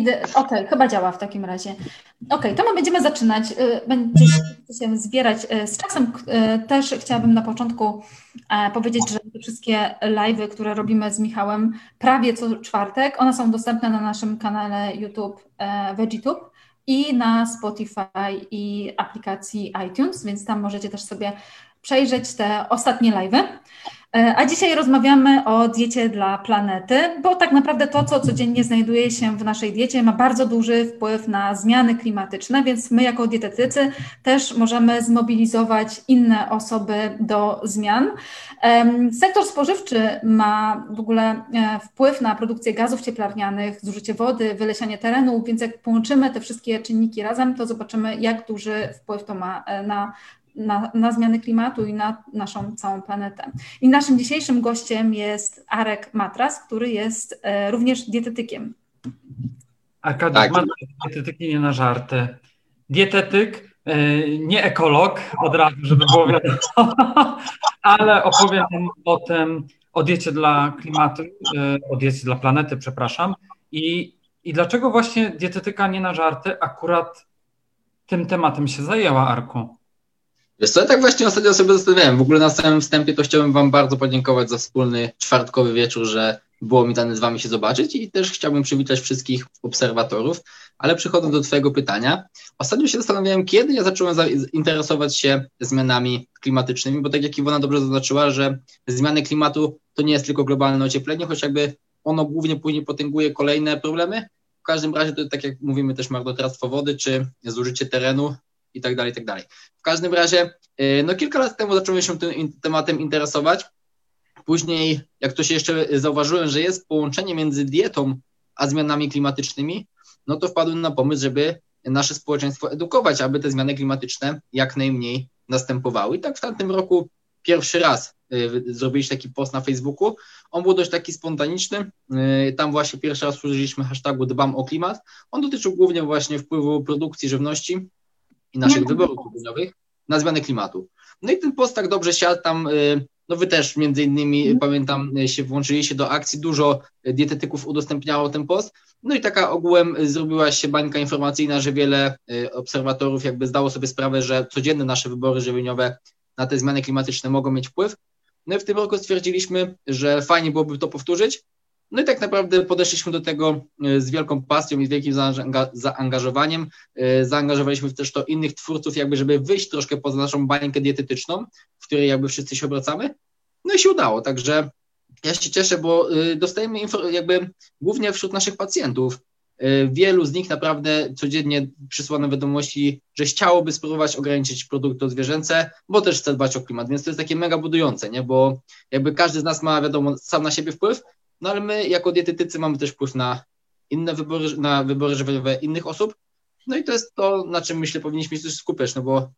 Okej, okay, chyba działa w takim razie. Okej, okay, to my będziemy zaczynać. Y, będzie się zbierać y, z czasem. Y, też chciałabym na początku e, powiedzieć, że te wszystkie live'y, które robimy z Michałem prawie co czwartek, one są dostępne na naszym kanale YouTube e, VeggieTube i na Spotify i aplikacji iTunes, więc tam możecie też sobie przejrzeć te ostatnie live'y. E, a dzisiaj rozmawiamy o diecie dla planety, bo tak naprawdę to, co codziennie znajduje się w naszej diecie, ma bardzo duży wpływ na zmiany klimatyczne, więc my, jako dietetycy, też możemy zmobilizować inne osoby do zmian. Sektor spożywczy ma w ogóle e, wpływ na produkcję gazów cieplarnianych, zużycie wody, wylesianie terenu, więc jak połączymy te wszystkie czynniki razem, to zobaczymy, jak duży wpływ to ma e, na na, na zmiany klimatu i na naszą całą planetę. I naszym dzisiejszym gościem jest Arek Matras, który jest e, również dietetykiem. Arkadiusz tak. Matras, dietetyki nie na żarty. Dietetyk, e, nie ekolog, od razu, żeby było wiadomo, ale opowiem o tym, o diecie dla klimatu, e, o diecie dla planety, przepraszam. I, I dlaczego właśnie dietetyka nie na żarty akurat tym tematem się zajęła, Arku? Wiesz co, ja tak właśnie ostatnio sobie zastanawiałem. W ogóle na samym wstępie to chciałbym Wam bardzo podziękować za wspólny czwartkowy wieczór, że było mi dane z Wami się zobaczyć i też chciałbym przywitać wszystkich obserwatorów. Ale przechodząc do Twojego pytania, ostatnio się zastanawiałem, kiedy ja zacząłem interesować się zmianami klimatycznymi, bo tak jak Iwona dobrze zaznaczyła, że zmiany klimatu to nie jest tylko globalne ocieplenie, choć jakby ono głównie później potęguje kolejne problemy. W każdym razie to tak jak mówimy też marnotrawstwo wody, czy zużycie terenu, i tak dalej, i tak dalej. W każdym razie, y, no kilka lat temu zacząłem się tym tematem interesować. Później, jak to się jeszcze zauważyłem, że jest połączenie między dietą a zmianami klimatycznymi, no to wpadłem na pomysł, żeby nasze społeczeństwo edukować, aby te zmiany klimatyczne jak najmniej następowały. I tak w tamtym roku pierwszy raz y, zrobiliśmy taki post na Facebooku. On był dość taki spontaniczny. Y, tam właśnie pierwszy raz użyliśmy hashtagu dbam o klimat. On dotyczył głównie właśnie wpływu produkcji żywności i naszych wyborów tygodniowych na zmianę klimatu. No i ten post tak dobrze siadł tam, y, no wy też między innymi, mm. pamiętam, y, się włączyliście do akcji, dużo dietetyków udostępniało ten post, no i taka ogółem zrobiła się bańka informacyjna, że wiele obserwatorów jakby zdało sobie sprawę, że codzienne nasze wybory żywieniowe na te zmiany klimatyczne mogą mieć wpływ. No i w tym roku stwierdziliśmy, że fajnie byłoby to powtórzyć, no i tak naprawdę podeszliśmy do tego e, z wielką pasją i z wielkim zaangażowaniem. E, zaangażowaliśmy też to innych twórców, jakby żeby wyjść troszkę poza naszą bańkę dietetyczną, w której jakby wszyscy się obracamy. No i się udało, także ja się cieszę, bo e, dostajemy jakby głównie wśród naszych pacjentów. Wielu z nich naprawdę codziennie przysłane wiadomości, że chciałoby spróbować ograniczyć produkty odzwierzęce, bo też chce dbać o klimat, więc to jest takie mega budujące, nie? bo jakby każdy z nas ma wiadomo sam na siebie wpływ, no ale my jako dietetycy mamy też wpływ na inne wybory, na wybory żywieniowe innych osób. No i to jest to, na czym myślę powinniśmy się też skupiać, no bo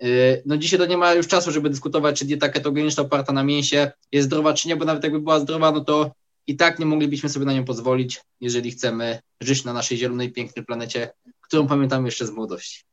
yy, no dzisiaj to nie ma już czasu, żeby dyskutować, czy dieta ketogeniczna oparta na mięsie jest zdrowa, czy nie, bo nawet jakby była zdrowa, no to i tak nie moglibyśmy sobie na nią pozwolić, jeżeli chcemy żyć na naszej zielonej, pięknej planecie, którą pamiętamy jeszcze z młodości.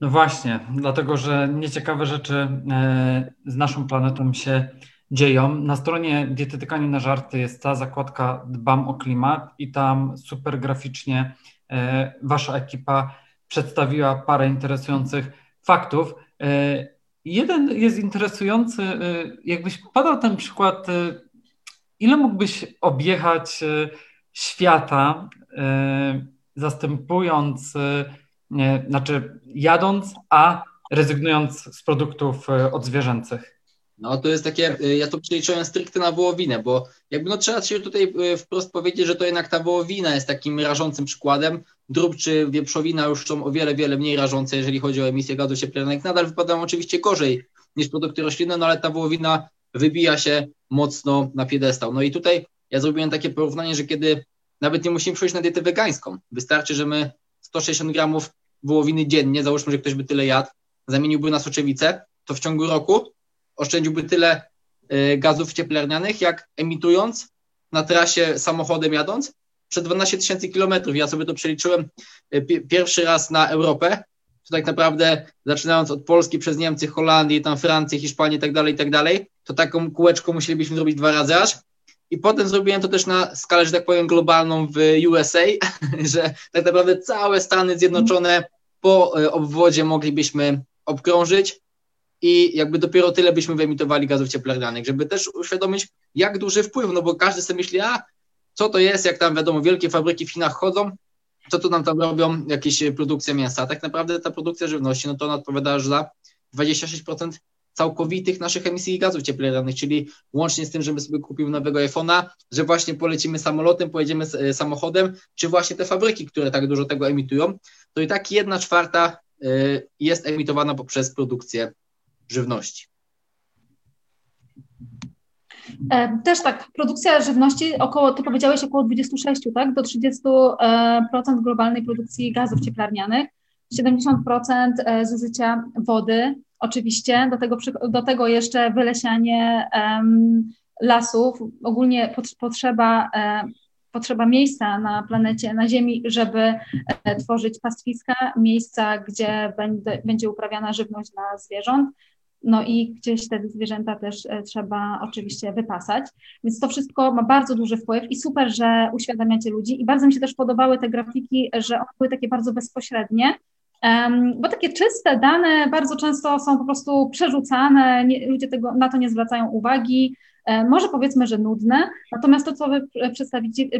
No właśnie, dlatego że nieciekawe rzeczy e, z naszą planetą się dzieją. Na stronie Dietetyka Nie na Żarty jest ta zakładka Dbam o klimat i tam super graficznie e, wasza ekipa przedstawiła parę interesujących faktów. E, jeden jest interesujący, e, jakbyś podał ten przykład, ile mógłbyś objechać świata, zastępując, znaczy jadąc, a rezygnując z produktów odzwierzęcych? No to jest takie, y, ja to przeliczyłem stricte na wołowinę, bo jakby no trzeba się tutaj y, wprost powiedzieć, że to jednak ta wołowina jest takim rażącym przykładem. Drób czy wieprzowina już są o wiele, wiele mniej rażące, jeżeli chodzi o emisję gazów cieplarnianych. Nadal wypadają oczywiście gorzej niż produkty roślinne, no ale ta wołowina wybija się mocno na piedestał. No i tutaj ja zrobiłem takie porównanie, że kiedy nawet nie musimy przejść na dietę wegańską, wystarczy, że my 160 gramów wołowiny dziennie, załóżmy, że ktoś by tyle jadł, zamieniłby na soczewicę, to w ciągu roku oszczędziłby tyle y, gazów cieplarnianych, jak emitując na trasie samochodem jadąc przed 12 tysięcy kilometrów. Ja sobie to przeliczyłem y, pierwszy raz na Europę, to tak naprawdę zaczynając od Polski przez Niemcy, Holandię, tam Francję, Hiszpanię i tak dalej, i tak dalej, to taką kółeczką musielibyśmy zrobić dwa razy aż. I potem zrobiłem to też na skalę, że tak powiem, globalną w USA, że tak naprawdę całe Stany Zjednoczone po e, obwodzie moglibyśmy obkrążyć i jakby dopiero tyle byśmy wyemitowali gazów cieplarnianych, żeby też uświadomić, jak duży wpływ, no bo każdy sobie myśli, a co to jest, jak tam wiadomo, wielkie fabryki w Chinach chodzą, co tu nam tam robią, jakieś produkcja mięsa. Tak naprawdę ta produkcja żywności, no to ona odpowiada za 26% całkowitych naszych emisji gazów cieplarnianych, czyli łącznie z tym, żeby sobie kupił nowego iPhone'a, że właśnie polecimy samolotem, pojedziemy e, samochodem, czy właśnie te fabryki, które tak dużo tego emitują, to i tak jedna czwarta e, jest emitowana poprzez produkcję żywności. E, też tak, produkcja żywności około, ty powiedziałeś około 26, tak, do 30% globalnej produkcji gazów cieplarnianych, 70% zużycia wody, oczywiście, do tego, do tego jeszcze wylesianie lasów, ogólnie potrzeba, e, potrzeba miejsca na planecie, na Ziemi, żeby e, tworzyć pastwiska, miejsca, gdzie będzie, będzie uprawiana żywność dla zwierząt. No i gdzieś te zwierzęta też e, trzeba oczywiście wypasać. Więc to wszystko ma bardzo duży wpływ i super, że uświadamiacie ludzi. I bardzo mi się też podobały te grafiki, że one były takie bardzo bezpośrednie, bo takie czyste dane bardzo często są po prostu przerzucane, nie, ludzie tego, na to nie zwracają uwagi, może powiedzmy, że nudne, natomiast to, co Wy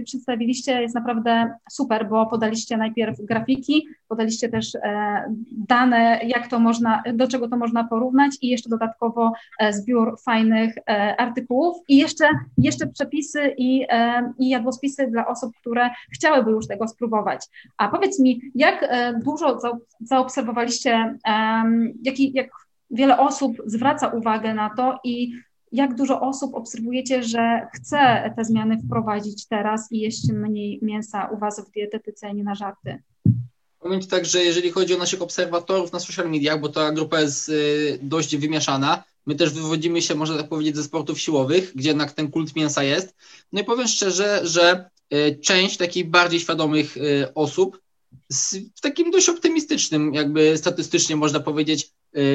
przedstawiliście, jest naprawdę super, bo podaliście najpierw grafiki, podaliście też e, dane, jak to można, do czego to można porównać i jeszcze dodatkowo e, zbiór fajnych artykułów i jeszcze, jeszcze przepisy i, i jadłospisy dla osób, które chciałyby już tego spróbować. A powiedz mi, jak dużo zaobserwowaliście, jaki, jak wiele osób zwraca uwagę na to i jak dużo osób obserwujecie, że chce te zmiany wprowadzić teraz i jeść mniej mięsa u Was w dietetyce, nie na żarty? Powiem Ci tak, że jeżeli chodzi o naszych obserwatorów na social mediach, bo ta grupa jest y, dość wymieszana, my też wywodzimy się, można tak powiedzieć, ze sportów siłowych, gdzie jednak ten kult mięsa jest. No i powiem szczerze, że y, część takich bardziej świadomych y, osób w takim dość optymistycznym, jakby statystycznie można powiedzieć,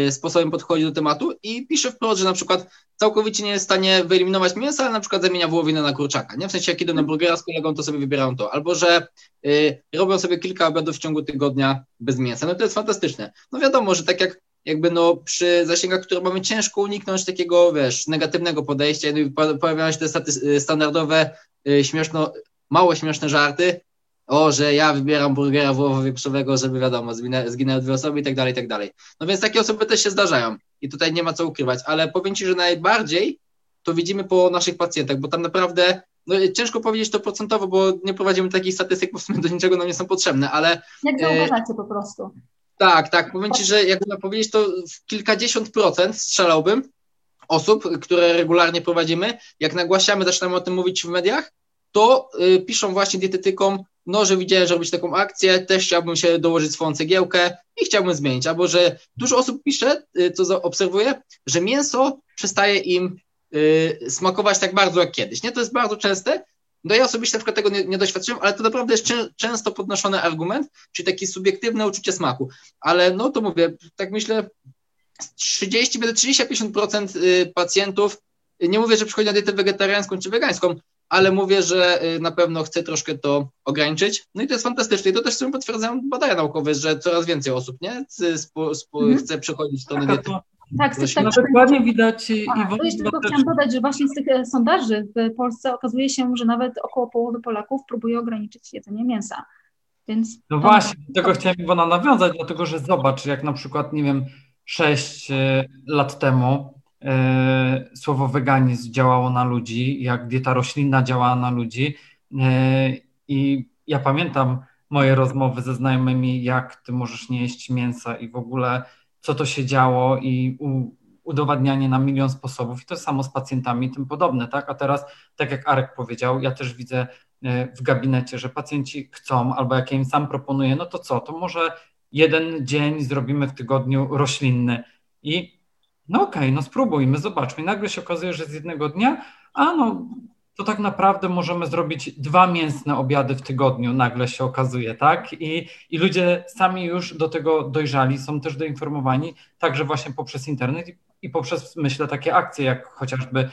sposobem podchodzi do tematu i pisze wprost, że na przykład całkowicie nie jest w stanie wyeliminować mięsa, ale na przykład zamienia wołowinę na kurczaka, nie? W sensie jak idą na burgera z kolegą, to sobie wybierają to, albo że y, robią sobie kilka obiadów w ciągu tygodnia bez mięsa, no to jest fantastyczne. No wiadomo, że tak jak jakby no przy zasięgach, które mamy ciężko uniknąć takiego, wiesz, negatywnego podejścia, pojawiają się te staty- standardowe, y, śmieszno, mało śmieszne żarty, o, że ja wybieram burgera wołowo-wieprzowego, żeby wiadomo, zginęły dwie osoby i tak dalej, i tak dalej. No więc takie osoby też się zdarzają i tutaj nie ma co ukrywać, ale powiem Ci, że najbardziej to widzimy po naszych pacjentach, bo tam naprawdę no, ciężko powiedzieć to procentowo, bo nie prowadzimy takich statystyk, bo w sumie do niczego nam nie są potrzebne, ale... Jak e, zauważacie po prostu. Tak, tak, powiem Ci, że jakby powiedzieć to w kilkadziesiąt procent strzelałbym osób, które regularnie prowadzimy, jak nagłaśniamy, zaczynamy o tym mówić w mediach, to y, piszą właśnie dietetykom, no, że widziałem, że robić taką akcję, też chciałbym się dołożyć swoją cegiełkę i chciałbym zmienić. Albo, że dużo osób pisze, y, co obserwuję, że mięso przestaje im y, smakować tak bardzo jak kiedyś. Nie, to jest bardzo częste. No ja osobiście na przykład tego nie, nie doświadczyłem, ale to naprawdę jest czę, często podnoszony argument, czyli takie subiektywne uczucie smaku. Ale no to mówię, tak myślę, 30, 30-50% y, pacjentów, nie mówię, że przychodzi na dietę wegetariańską czy wegańską, ale mówię, że y, na pewno chcę troszkę to ograniczyć. No i to jest fantastyczne. I to też sobie potwierdzają badania naukowe, że coraz więcej osób nie spo, spo, mm. chce przechodzić to na dietę. Tak, tak, tak. Dokładnie widać. i to jeszcze tylko chciałam dodać, że właśnie z tych e, sondaży w Polsce okazuje się, że nawet około połowy Polaków próbuje ograniczyć jedzenie mięsa. Więc no to... właśnie, do tego chciałem Iwona nawiązać, dlatego że zobacz, jak na przykład, nie wiem, 6 e, lat temu słowo weganizm działało na ludzi, jak dieta roślinna działała na ludzi. E, I ja pamiętam moje rozmowy ze znajomymi, jak ty możesz nie jeść mięsa i w ogóle co to się działo i udowadnianie na milion sposobów. I to samo z pacjentami tym podobne, tak? A teraz, tak jak Arek powiedział, ja też widzę e, w gabinecie, że pacjenci chcą, albo jak ja im sam proponuję, no to co, to może jeden dzień zrobimy w tygodniu roślinny. I no okej, okay, no spróbujmy, zobaczmy. I nagle się okazuje, że z jednego dnia, a no to tak naprawdę możemy zrobić dwa mięsne obiady w tygodniu, nagle się okazuje, tak? I, I ludzie sami już do tego dojrzali, są też doinformowani, także właśnie poprzez internet i, i poprzez, myślę, takie akcje, jak chociażby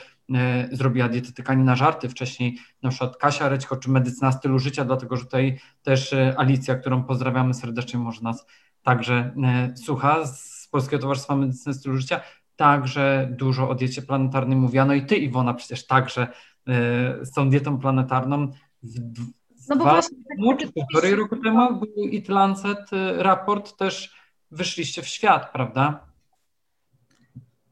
zrobiła dietetyka na żarty, wcześniej na przykład Kasia Rećko, czy medycyna stylu życia, dlatego że tutaj też Alicja, którą pozdrawiamy serdecznie, może nas także słucha z Polskiego Towarzystwa Medycyny Stylu Życia, także dużo o diecie planetarnej mówiano i ty Iwona przecież także z tą dietą planetarną w no bo dwa, właśnie, tak, półtorej roku temu był It Lancet raport, też wyszliście w świat, prawda?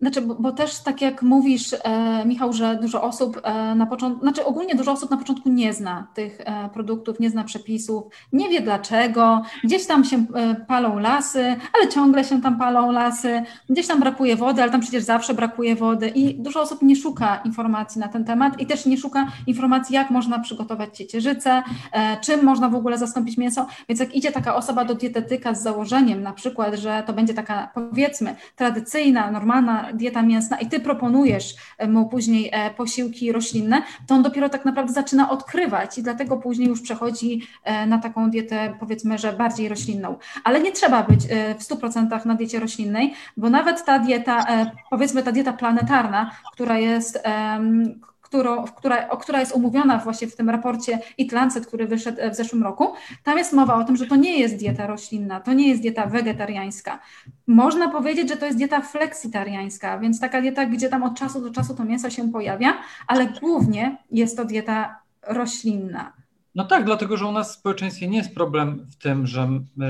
Znaczy, bo, bo, też tak jak mówisz, e, Michał, że dużo osób e, na początku, znaczy ogólnie dużo osób na początku nie zna tych e, produktów, nie zna przepisów, nie wie dlaczego, gdzieś tam się e, palą lasy, ale ciągle się tam palą lasy, gdzieś tam brakuje wody, ale tam przecież zawsze brakuje wody i dużo osób nie szuka informacji na ten temat i też nie szuka informacji, jak można przygotować ciecierzycę, e, czym można w ogóle zastąpić mięso, więc jak idzie taka osoba do dietetyka z założeniem na przykład, że to będzie taka powiedzmy tradycyjna, normalna dieta mięsna i ty proponujesz e, mu później e, posiłki roślinne, to on dopiero tak naprawdę zaczyna odkrywać i dlatego później już przechodzi e, na taką dietę powiedzmy, że bardziej roślinną. Ale nie trzeba być w 100% na diecie roślinnej, bo nawet ta dieta, powiedzmy ta dieta planetarna, która jest którą, która, która jest omówiona właśnie w tym raporcie Eat Lancet, który wyszedł w zeszłym roku, tam jest mowa o tym, że to nie jest dieta roślinna, to nie jest dieta wegetariańska. Można powiedzieć, że to jest dieta fleksitariańska, więc taka dieta, gdzie tam od czasu do czasu to mięso się pojawia, ale głównie jest to dieta roślinna. No tak, dlatego że u nas w społeczeństwie nie jest problem w tym, że,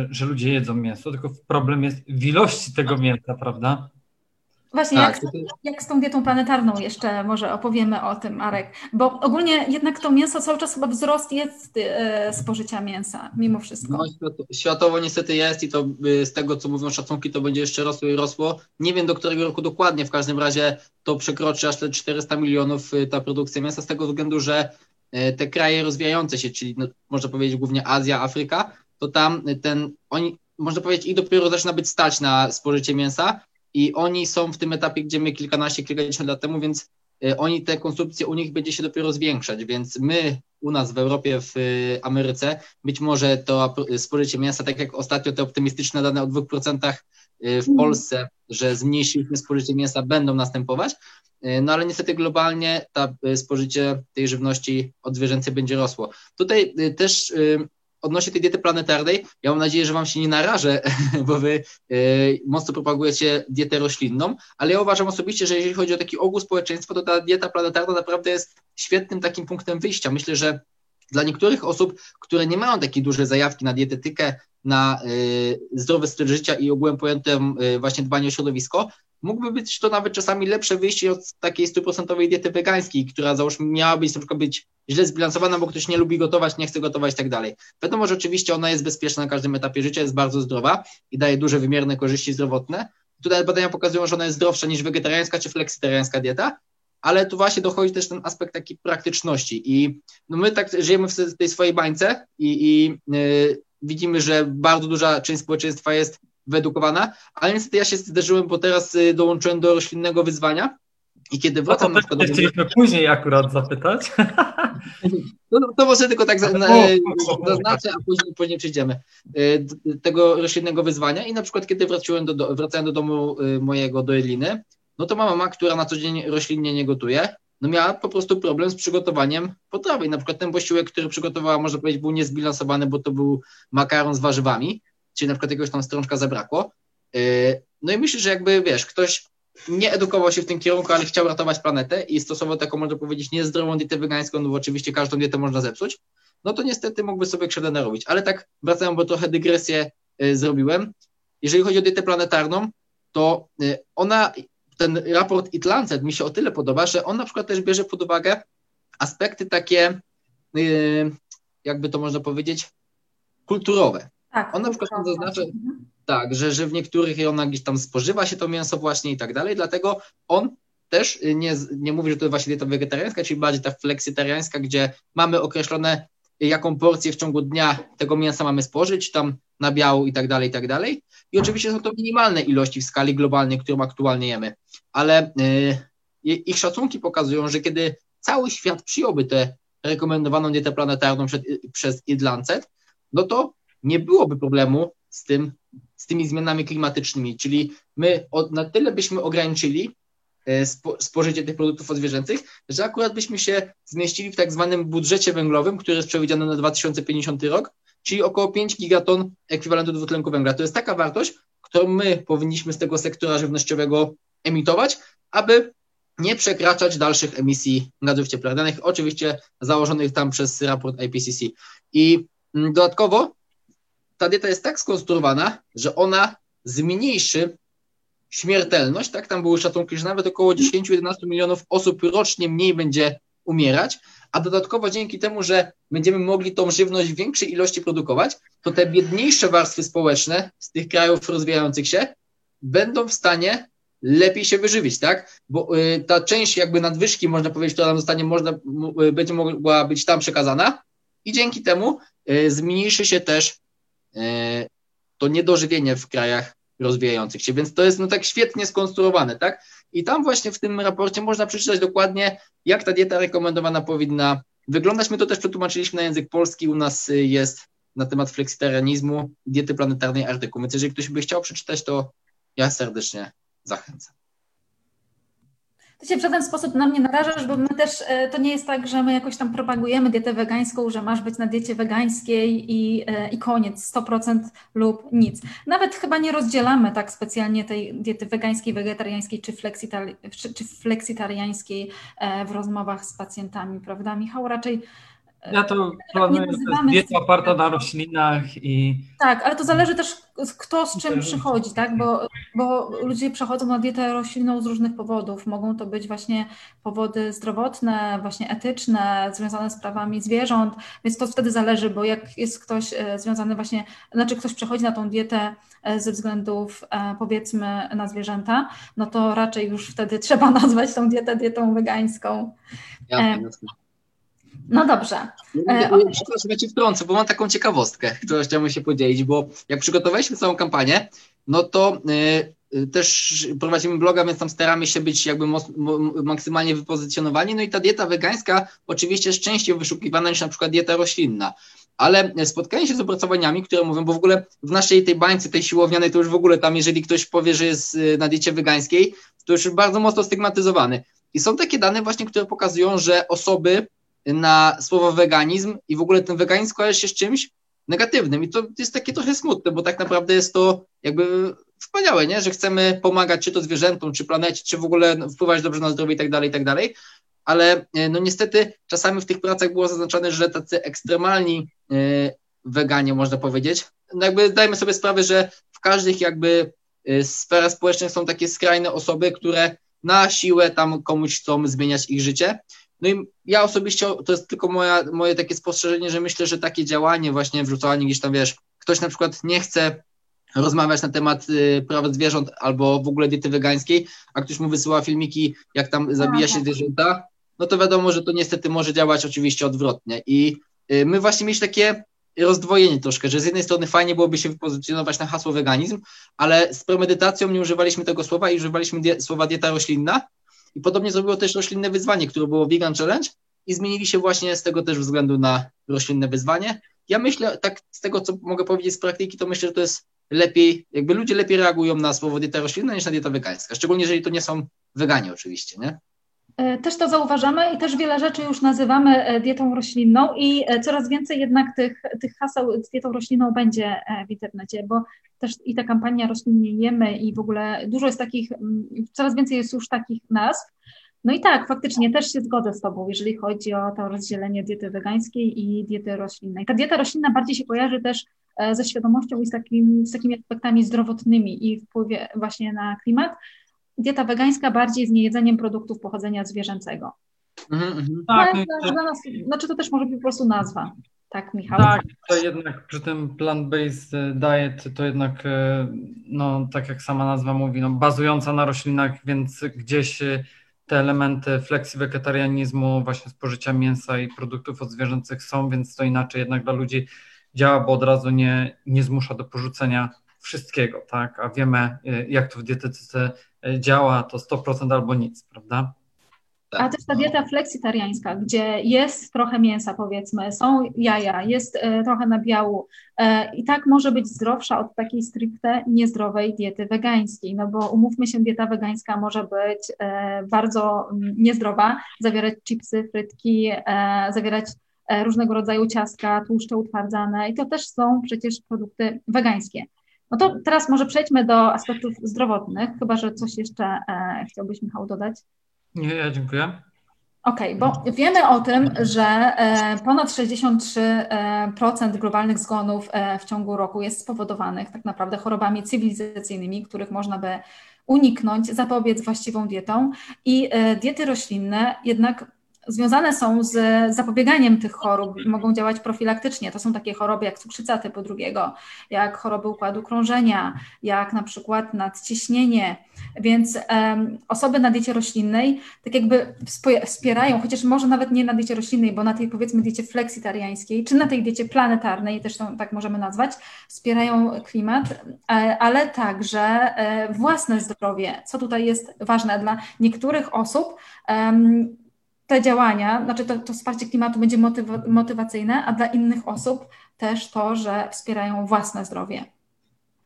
że ludzie jedzą mięso, tylko problem jest w ilości tego mięsa, prawda? Właśnie, tak, jak, jak z tą dietą planetarną jeszcze może opowiemy o tym, Marek, bo ogólnie jednak to mięso cały czas chyba wzrost jest e, spożycia mięsa, mimo wszystko. No, światowo niestety jest i to y, z tego, co mówią szacunki, to będzie jeszcze rosło i rosło. Nie wiem do którego roku dokładnie, w każdym razie to przekroczy aż te 400 milionów y, ta produkcja mięsa, z tego względu, że y, te kraje rozwijające się, czyli no, można powiedzieć głównie Azja, Afryka, to tam ten, oni, można powiedzieć, ich dopiero zaczyna być stać na spożycie mięsa, i oni są w tym etapie, gdzie my kilkanaście, kilkadziesiąt lat temu, więc y, oni te konsumpcje u nich będzie się dopiero zwiększać, więc my u nas w Europie, w y, Ameryce, być może to spożycie mięsa, tak jak ostatnio te optymistyczne dane o 2% y, w Polsce, że zmniejszyliśmy spożycie mięsa, będą następować, no ale niestety globalnie ta spożycie tej żywności odzwierzęcej będzie rosło. Tutaj też odnośnie tej diety planetarnej, ja mam nadzieję, że Wam się nie narażę, bo Wy y, mocno propagujecie dietę roślinną, ale ja uważam osobiście, że jeżeli chodzi o taki ogół społeczeństwa, to ta dieta planetarna naprawdę jest świetnym takim punktem wyjścia. Myślę, że dla niektórych osób, które nie mają takiej dużej zajawki na dietetykę, na y, zdrowy styl życia i ogółem pojętym y, właśnie dbanie o środowisko, mógłby być to nawet czasami lepsze wyjście od takiej stuprocentowej diety wegańskiej, która załóżmy miała być na przykład być źle zbilansowana, bo ktoś nie lubi gotować, nie chce gotować i tak dalej. Wiadomo, że oczywiście ona jest bezpieczna na każdym etapie życia, jest bardzo zdrowa i daje duże wymierne korzyści zdrowotne. Tutaj badania pokazują, że ona jest zdrowsza niż wegetariańska czy fleksitariańska dieta, ale tu właśnie dochodzi też ten aspekt takiej praktyczności i no my tak żyjemy w tej swojej bańce i, i yy, widzimy, że bardzo duża część społeczeństwa jest wyedukowana, ale niestety ja się zderzyłem, bo teraz y, dołączyłem do roślinnego wyzwania i kiedy wracam no to na przykład... Do... Chcieliśmy później akurat zapytać. No, no, to może tylko tak zaznaczę, a później, później przejdziemy y, tego roślinnego wyzwania i na przykład kiedy wróciłem do, wracałem do domu y, mojego do Eliny, no to mama, która na co dzień roślinnie nie gotuje, no miała po prostu problem z przygotowaniem potrawy. I na przykład ten posiłek, który przygotowała, można powiedzieć, był niezbilansowany, bo to był makaron z warzywami, czyli na przykład jakiegoś tam strączka zabrakło. Y, no i myślę, że jakby, wiesz, ktoś nie edukował się w tym kierunku, ale chciał ratować planetę i stosował taką, można powiedzieć, niezdrową dietę wegańską, no bo oczywiście każdą dietę można zepsuć, no to niestety mógłby sobie krzywdę narobić. Ale tak wracając, bo trochę dygresję y, zrobiłem. Jeżeli chodzi o dietę planetarną, to y, ona, ten raport It Lancet mi się o tyle podoba, że on na przykład też bierze pod uwagę aspekty takie, jakby to można powiedzieć, kulturowe. Tak, on na przykład tam zaznacza, mhm. tak, że, że w niektórych rejonach gdzieś tam spożywa się to mięso właśnie i tak dalej, dlatego on też nie, nie mówi, że to jest właśnie dieta wegetariańska, czyli bardziej ta fleksitariańska, gdzie mamy określone jaką porcję w ciągu dnia tego mięsa mamy spożyć, tam na biału i tak dalej, i tak dalej. I oczywiście są to minimalne ilości w skali globalnej, którą aktualnie jemy, ale y, ich szacunki pokazują, że kiedy cały świat przyjąłby tę rekomendowaną dietę planetarną przed, przez Idlancet, no to nie byłoby problemu z, tym, z tymi zmianami klimatycznymi. Czyli my na tyle byśmy ograniczyli e, spożycie tych produktów odzwierzęcych, że akurat byśmy się zmieścili w tak zwanym budżecie węglowym, który jest przewidziany na 2050 rok, czyli około 5 gigaton ekwiwalentu dwutlenku węgla. To jest taka wartość, którą my powinniśmy z tego sektora żywnościowego emitować, aby nie przekraczać dalszych emisji gazów cieplarnianych, oczywiście założonych tam przez raport IPCC. I mm, dodatkowo ta dieta jest tak skonstruowana, że ona zmniejszy śmiertelność, tak, tam były szacunki, że nawet około 10-11 milionów osób rocznie mniej będzie umierać, a dodatkowo dzięki temu, że będziemy mogli tą żywność w większej ilości produkować, to te biedniejsze warstwy społeczne z tych krajów rozwijających się będą w stanie lepiej się wyżywić, tak? Bo y, ta część jakby nadwyżki, można powiedzieć, która nam zostanie, można, y, będzie mogła być tam przekazana i dzięki temu y, zmniejszy się też to niedożywienie w krajach rozwijających się, więc to jest no tak świetnie skonstruowane, tak? I tam właśnie w tym raporcie można przeczytać dokładnie, jak ta dieta rekomendowana powinna wyglądać. My to też przetłumaczyliśmy na język polski, u nas y, jest na temat fleksitarianizmu, diety planetarnej artykuł, więc jeżeli ktoś by chciał przeczytać, to ja serdecznie zachęcam. Ty się w żaden sposób na mnie narażasz, bo my też, e, to nie jest tak, że my jakoś tam propagujemy dietę wegańską, że masz być na diecie wegańskiej i, e, i koniec, 100% lub nic. Nawet chyba nie rozdzielamy tak specjalnie tej diety wegańskiej, wegetariańskiej czy, fleksitari czy, czy e, w rozmowach z pacjentami, prawda Michał? Raczej ja to planuję, to dieta oparta na roślinach i... Tak, ale to zależy też kto z czym przychodzi, tak? Bo, bo ludzie przechodzą na dietę roślinną z różnych powodów. Mogą to być właśnie powody zdrowotne, właśnie etyczne, związane z prawami zwierząt, więc to wtedy zależy, bo jak jest ktoś e, związany właśnie, znaczy ktoś przechodzi na tą dietę e, ze względów e, powiedzmy na zwierzęta, no to raczej już wtedy trzeba nazwać tą dietę dietą wegańską. Ja, no dobrze. E, przepraszam, ja Cię wtrącę, bo mam taką ciekawostkę, którą chciałbym się podzielić, bo jak przygotowaliśmy całą kampanię, no to y, też prowadzimy bloga, więc tam staramy się być jakby maksymalnie wypozycjonowani. No i ta dieta wegańska oczywiście jest częściej wyszukiwana niż na przykład dieta roślinna. Ale spotkanie się z opracowaniami, które mówią, bo w ogóle w naszej tej bańce, tej siłownianej, to już w ogóle tam, jeżeli ktoś powie, że jest na diecie wegańskiej, to już bardzo mocno stygmatyzowany. I są takie dane właśnie, które pokazują, że osoby, na słowo weganizm i w ogóle ten weganizm kojarzy się z czymś negatywnym. I to jest takie trochę smutne, bo tak naprawdę jest to jakby wspaniałe, nie? że chcemy pomagać czy to zwierzętom, czy planecie, czy w ogóle wpływać dobrze na zdrowie i tak dalej, i tak dalej. Ale e, no niestety czasami w tych pracach było zaznaczone, że tacy ekstremalni e, weganie, można powiedzieć, no jakby zdajemy sobie sprawę, że w każdych jakby e, sferach społecznych są takie skrajne osoby, które na siłę tam komuś chcą zmieniać ich życie no i ja osobiście, to jest tylko moja, moje takie spostrzeżenie, że myślę, że takie działanie, właśnie wrzucanie gdzieś tam, wiesz, ktoś na przykład nie chce rozmawiać na temat y, praw zwierząt albo w ogóle diety wegańskiej, a ktoś mu wysyła filmiki, jak tam zabija się zwierzęta, no to wiadomo, że to niestety może działać oczywiście odwrotnie. I y, my właśnie mieliśmy takie rozdwojenie troszkę, że z jednej strony fajnie byłoby się wypozycjonować na hasło weganizm, ale z premedytacją nie używaliśmy tego słowa i używaliśmy die słowa dieta roślinna, i podobnie zrobiło też roślinne wyzwanie, które było Vegan Challenge i zmienili się właśnie z tego też względu na roślinne wyzwanie. Ja myślę, tak z tego, co mogę powiedzieć z praktyki, to myślę, że to jest lepiej, jakby ludzie lepiej reagują na słowo dieta roślinna niż na dieta wegańska, szczególnie jeżeli to nie są weganie oczywiście, nie? E, też to zauważamy i też wiele rzeczy już nazywamy e, dietą roślinną i e, coraz więcej jednak tych, tych haseł z dietą roślinną będzie w internecie, bo też i ta kampania roślinnie jemy i w ogóle dużo jest takich, mm, coraz więcej jest już takich nazw. No i tak, faktycznie też się zgodzę z Tobą, jeżeli chodzi o to rozdzielenie diety wegańskiej i diety roślinnej. Ta dieta roślinna bardziej się kojarzy też ze świadomością i z, takim, z takimi aspektami zdrowotnymi i wpływie właśnie na klimat, dieta wegańska bardziej z niejedzeniem produktów pochodzenia zwierzęcego. Mm -hmm. Tak, no, dla nas, znaczy to też może być po prostu nazwa. Tak, Michał? Tak, to jednak przy tym plant-based diet to jednak, e, no tak jak sama nazwa mówi, no, bazująca na roślinach, więc gdzieś e, te elementy flexi-wegetarianizmu, właśnie spożycia mięsa i produktów odzwierzęcych są, więc to inaczej jednak dla ludzi działa, bo od razu nie, nie zmusza do porzucenia wszystkiego, tak? A wiemy, e, jak to w dietetyce działa, to 100% albo nic, prawda? Tak. A też ta dieta fleksitariańska, gdzie jest trochę mięsa, powiedzmy, są jaja, jest e, trochę nabiału e, i tak może być zdrowsza od takiej stricte niezdrowej diety wegańskiej, no bo umówmy się, dieta wegańska może być e, bardzo niezdrowa, zawierać chipsy, frytki, zawierać różnego rodzaju ciastka, tłuszcze utwardzane i to też są przecież produkty wegańskie. No to teraz może przejdźmy do aspektów zdrowotnych, chyba że coś jeszcze e, chciałbyś, Michał, dodać. Nie, ja dziękuję. Okej, okay, bo wiemy o tym, że e, ponad 63% globalnych zgonów e, w ciągu roku jest spowodowanych tak naprawdę chorobami cywilizacyjnymi, których można by uniknąć, zapobiec właściwą dietą. I e, diety roślinne jednak związane są z zapobieganiem tych chorób, mogą działać profilaktycznie. To są takie choroby jak cukrzyca typu drugiego, jak choroby układu krążenia, jak na przykład nadciśnienie. Więc um, osoby na diecie roślinnej tak jakby wspierają, chociaż może nawet nie na diecie roślinnej, bo na tej powiedzmy diecie fleksitariańskiej, czy na tej diecie planetarnej, też to tak możemy nazwać, wspierają klimat, e, ale także e, własne zdrowie, co tutaj jest ważne dla niektórych osób te działania, znaczy to, to wsparcie klimatu będzie motyw- motywacyjne, a dla innych osób też to, że wspierają własne zdrowie.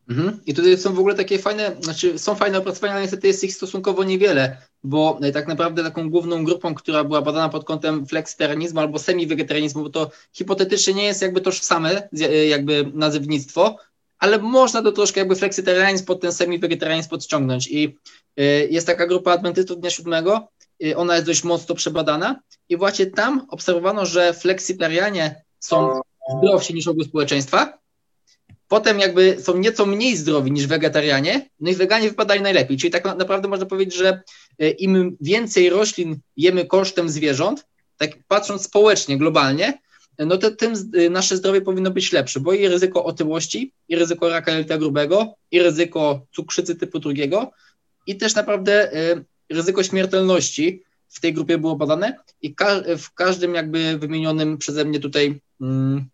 Mhm. I tutaj są w ogóle takie fajne, znaczy są fajne opracowania, ale niestety jest ich stosunkowo niewiele, bo e, tak naprawdę taką główną grupą, która była badana pod kątem flexitarianizmu albo semi-wegetarianizmu, bo to hipotetycznie nie jest jakby tożsame e, jakby nazewnictwo, ale można to troszkę jakby flexitarianizm pod ten semi-wegetarianizm podciągnąć i y, jest taka grupa adwentystów dnia siódmego, ona jest dość mocno przebadana. I właśnie tam obserwowano, że fleksitarianie są zdrowsi niż ogół społeczeństwa, potem jakby są nieco mniej zdrowi niż wegetarianie, no i weganie wypadali najlepiej, czyli tak naprawdę można powiedzieć, że y, im więcej roślin jemy kosztem zwierząt, tak patrząc społecznie, globalnie, no to tym y, nasze zdrowie powinno być lepsze, bo i ryzyko otyłości, i ryzyko raka jelita grubego, i ryzyko cukrzycy typu drugiego, i też naprawdę ryzyko śmiertelności w tej grupie było badane i ka w każdym jakby wymienionym przeze mnie tutaj mm,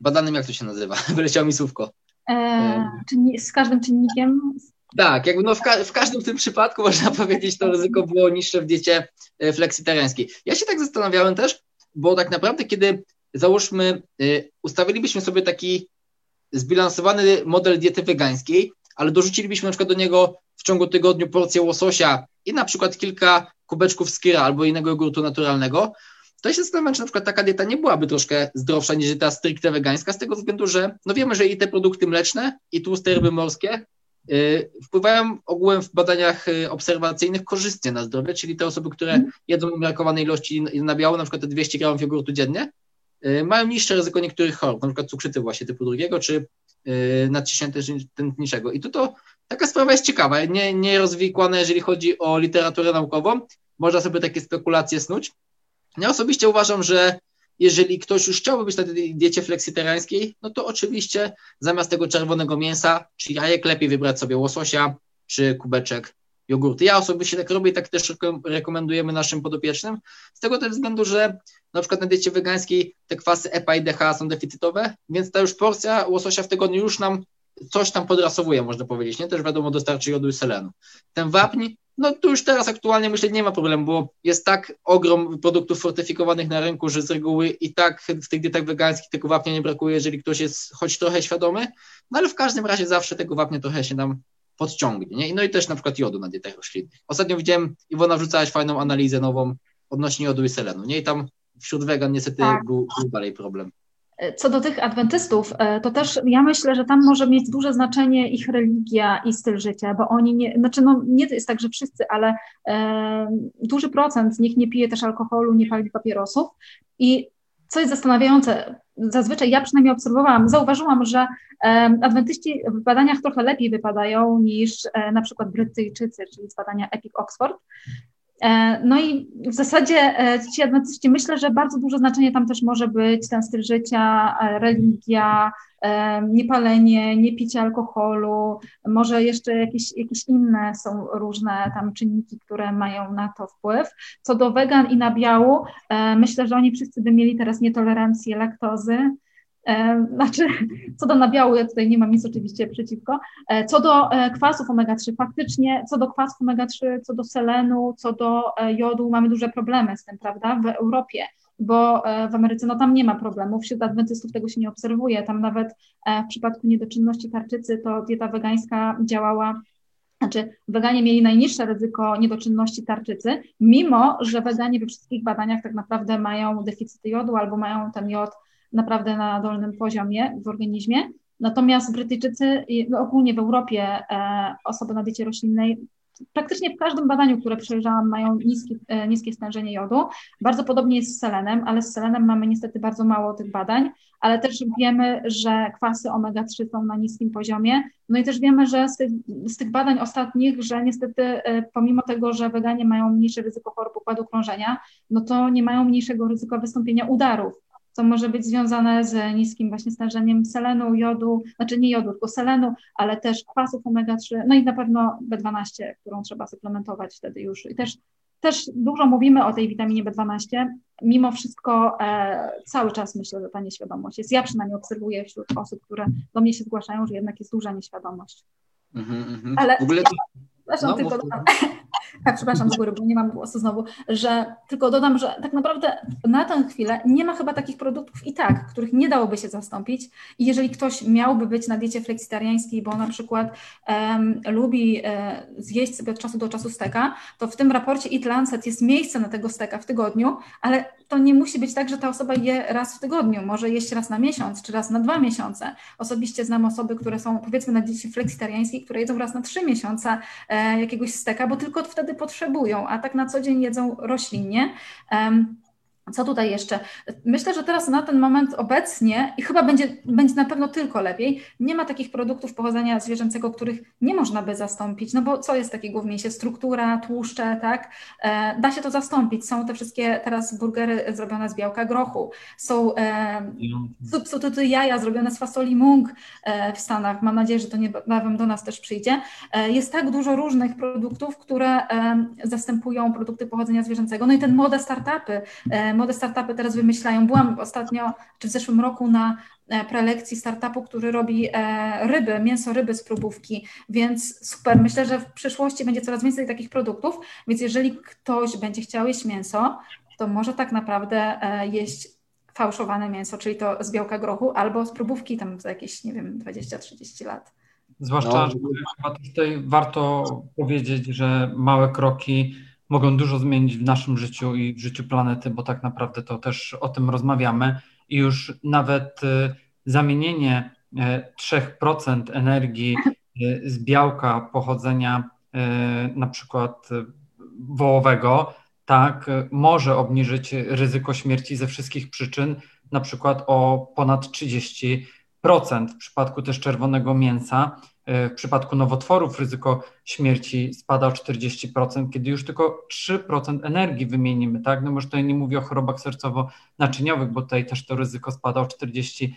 badanym, jak to się nazywa? Wyleciało mi słówko. E, czynni z każdym czynnikiem? Tak, jakby no w, ka w, każdym tym przypadku można powiedzieć, to ryzyko było niższe w diecie e, fleksitariańskiej. Ja się tak zastanawiałem też, bo tak naprawdę kiedy załóżmy, y, ustawilibyśmy sobie taki zbilansowany model diety wegańskiej, ale dorzucilibyśmy na przykład do niego w ciągu tygodnia porcję łososia i na przykład kilka kubeczków skira albo innego jogurtu naturalnego, to ja się zastanawiam, czy na przykład taka dieta nie byłaby troszkę zdrowsza niż ta stricte wegańska, z tego względu, że no wiemy, że i te produkty mleczne, i tłuste ryby morskie yy, wpływają ogółem w badaniach yy, obserwacyjnych korzystnie na zdrowie, czyli te osoby, które mm. jedzą umiarkowane ilości nabiału, na przykład te 200 gramów jogurtu dziennie, yy, mają niższe ryzyko niektórych chorób, na przykład cukrzycy właśnie typu drugiego, czy Y, nadciśnienia tętniczego. I tu to taka sprawa jest ciekawa, nie, nie rozwikłana, jeżeli chodzi o literaturę naukową. Można sobie takie spekulacje snuć. Ja osobiście uważam, że jeżeli ktoś już chciałby być na tej diecie fleksitariańskiej, no to oczywiście zamiast tego czerwonego mięsa czy jajek lepiej wybrać sobie łososia czy kubeczek jogurty. Ja osobiście tak robię i tak też rekomendujemy naszym podopiecznym, z tego też względu, że na przykład na diecie wegańskiej te kwasy EPA i DHA są deficytowe, więc ta już porcja łososia w tygodniu już nam coś tam podrasowuje, można powiedzieć, nie? Też wiadomo, dostarczy jodu i selenu. Ten wapń, no tu już teraz aktualnie myślę nie ma problemu, bo jest tak ogrom produktów fortyfikowanych na rynku, że z reguły i tak w tych dietach wegańskich tego wapnia nie brakuje, jeżeli ktoś jest choć trochę świadomy, no ale w każdym razie zawsze tego wapnia trochę się nam podciągnie. Nie? No i też na przykład jodu na dietach roślinnych. Ostatnio widziałem, Iwona wrzucałaś fajną analizę nową odnośnie jodu i selenu. Nie? I tam wśród wegan niestety tak. był, był dalej problem. Co do tych adwentystów, e, to też ja myślę, że tam może mieć duże znaczenie ich religia i styl życia, bo oni nie, znaczy no nie jest tak, że wszyscy, ale e, duży procent z nich nie pije też alkoholu, nie pali papierosów i co jest zastanawiające, zazwyczaj ja przynajmniej obserwowałam, zauważyłam, że adwentyści w badaniach trochę lepiej wypadają niż e, na przykład Brytyjczycy, czyli z badania Epic Oxford. E, no i w zasadzie e, ci adwentyści myślę, że bardzo duże znaczenie tam też może być ten styl życia, religia, niepalenie, nie picie alkoholu, może jeszcze jakieś, jakieś inne są różne tam czynniki, które mają na to wpływ. Co do wegan i nabiału, myślę, że oni wszyscy by mieli teraz nietolerancję laktozy, Znaczy, co do nabiału, ja tutaj nie mam nic oczywiście przeciwko. Co do kwasów omega-3, faktycznie co do kwasów omega-3, co do selenu, co do jodu, mamy duże problemy z tym, prawda, w Europie bo e, w Ameryce no tam nie ma problemu, wśród adwentystów tego się nie obserwuje, tam nawet e, w przypadku niedoczynności tarczycy to dieta wegańska działała znaczy, weganie mieli najniższe ryzyko niedoczynności tarczycy, mimo że weganie we wszystkich badaniach tak naprawdę mają deficyty jodu albo mają ten jod naprawdę na dolnym poziomie w organizmie. Natomiast Brytyjczycy, no ogólnie w Europie e, osoby na diecie roślinnej praktycznie w każdym badaniu, które przejrzałam, mają niskie, e, niskie stężenie jodu. Bardzo podobnie jest z selenem, ale z selenem mamy niestety bardzo mało tych badań, ale też wiemy, że kwasy omega-3 są na niskim poziomie. No i też wiemy, że z tych, z tych badań ostatnich, że niestety e, pomimo tego, że weganie mają mniejsze ryzyko chorób układu krążenia, no to nie mają mniejszego ryzyka wystąpienia udarów co może być związane z niskim właśnie stężeniem selenu, jodu, znaczy nie jodu, tylko selenu, ale też kwasów omega-3, no i na pewno B12, którą trzeba suplementować wtedy już. I też, też dużo mówimy o tej witaminie B12, mimo wszystko e, cały czas myślę, że ta nieświadomość jest. Ja przynajmniej obserwuję wśród osób, które do mnie się zgłaszają, że jednak jest duża nieświadomość. Mm -hmm. Ale w ogóle to... Zresztą no, tylko tak, przepraszam z góry, bo nie mam głosu znowu, że tylko dodam, że tak naprawdę na tę chwilę nie ma chyba takich produktów i tak, których nie dałoby się zastąpić. I jeżeli ktoś miałby być na diecie fleksitariańskiej, bo na przykład um, lubi e, zjeść sobie od czasu do czasu steka, to w tym raporcie Eat Lancet jest miejsce na tego steka w tygodniu, ale to nie musi być tak, że ta osoba je raz w tygodniu, może jeść raz na miesiąc, czy raz na dwa miesiące. Osobiście znam osoby, które są powiedzmy na diecie fleksitariańskiej, które jedzą raz na trzy miesiące e, jakiegoś steka, bo tylko wtedy potrzebują, a tak na co dzień jedzą roślinnie. Co tutaj jeszcze? Myślę, że teraz na ten moment obecnie i chyba będzie, będzie na pewno tylko lepiej, nie ma takich produktów pochodzenia zwierzęcego, których nie można by zastąpić, no bo co jest takiego w mięsie? Struktura, tłuszcze, tak? E, da się to zastąpić. Są te wszystkie teraz burgery zrobione z białka grochu, są e, substytuty jaja zrobione z fasoli mung e, w Stanach. Mam nadzieję, że to niebawem do nas też przyjdzie. E, jest tak dużo różnych produktów, które e, zastępują produkty pochodzenia zwierzęcego. No i ten moda startupy, e, młode startupy teraz wymyślają. Byłam ostatnio, czy w zeszłym roku na e, prelekcji startupu, który robi e, ryby, mięso ryby z próbówki, więc super. Myślę, że w przyszłości będzie coraz więcej takich produktów, więc jeżeli ktoś będzie chciał jeść mięso, to może tak naprawdę e, jeść fałszowane mięso, czyli to z białka grochu, albo z próbówki tam za jakieś, nie wiem, 20-30 lat. Zwłaszcza, no. że chyba tutaj warto powiedzieć, że małe kroki mogą dużo zmienić w naszym życiu i w życiu planety, bo tak naprawdę to też o tym rozmawiamy i już nawet y, zamienienie 3% y, energii y, z białka pochodzenia na przykład wołowego, tak, może obniżyć ryzyko śmierci ze wszystkich przyczyn, na przykład o ponad 30%. W przypadku też czerwonego mięsa w przypadku nowotworów ryzyko śmierci spada o 40%, kiedy już tylko 3% energii wymienimy, tak? No może tutaj nie mówię o chorobach sercowo-naczyniowych, bo tutaj też to ryzyko spada o 40%,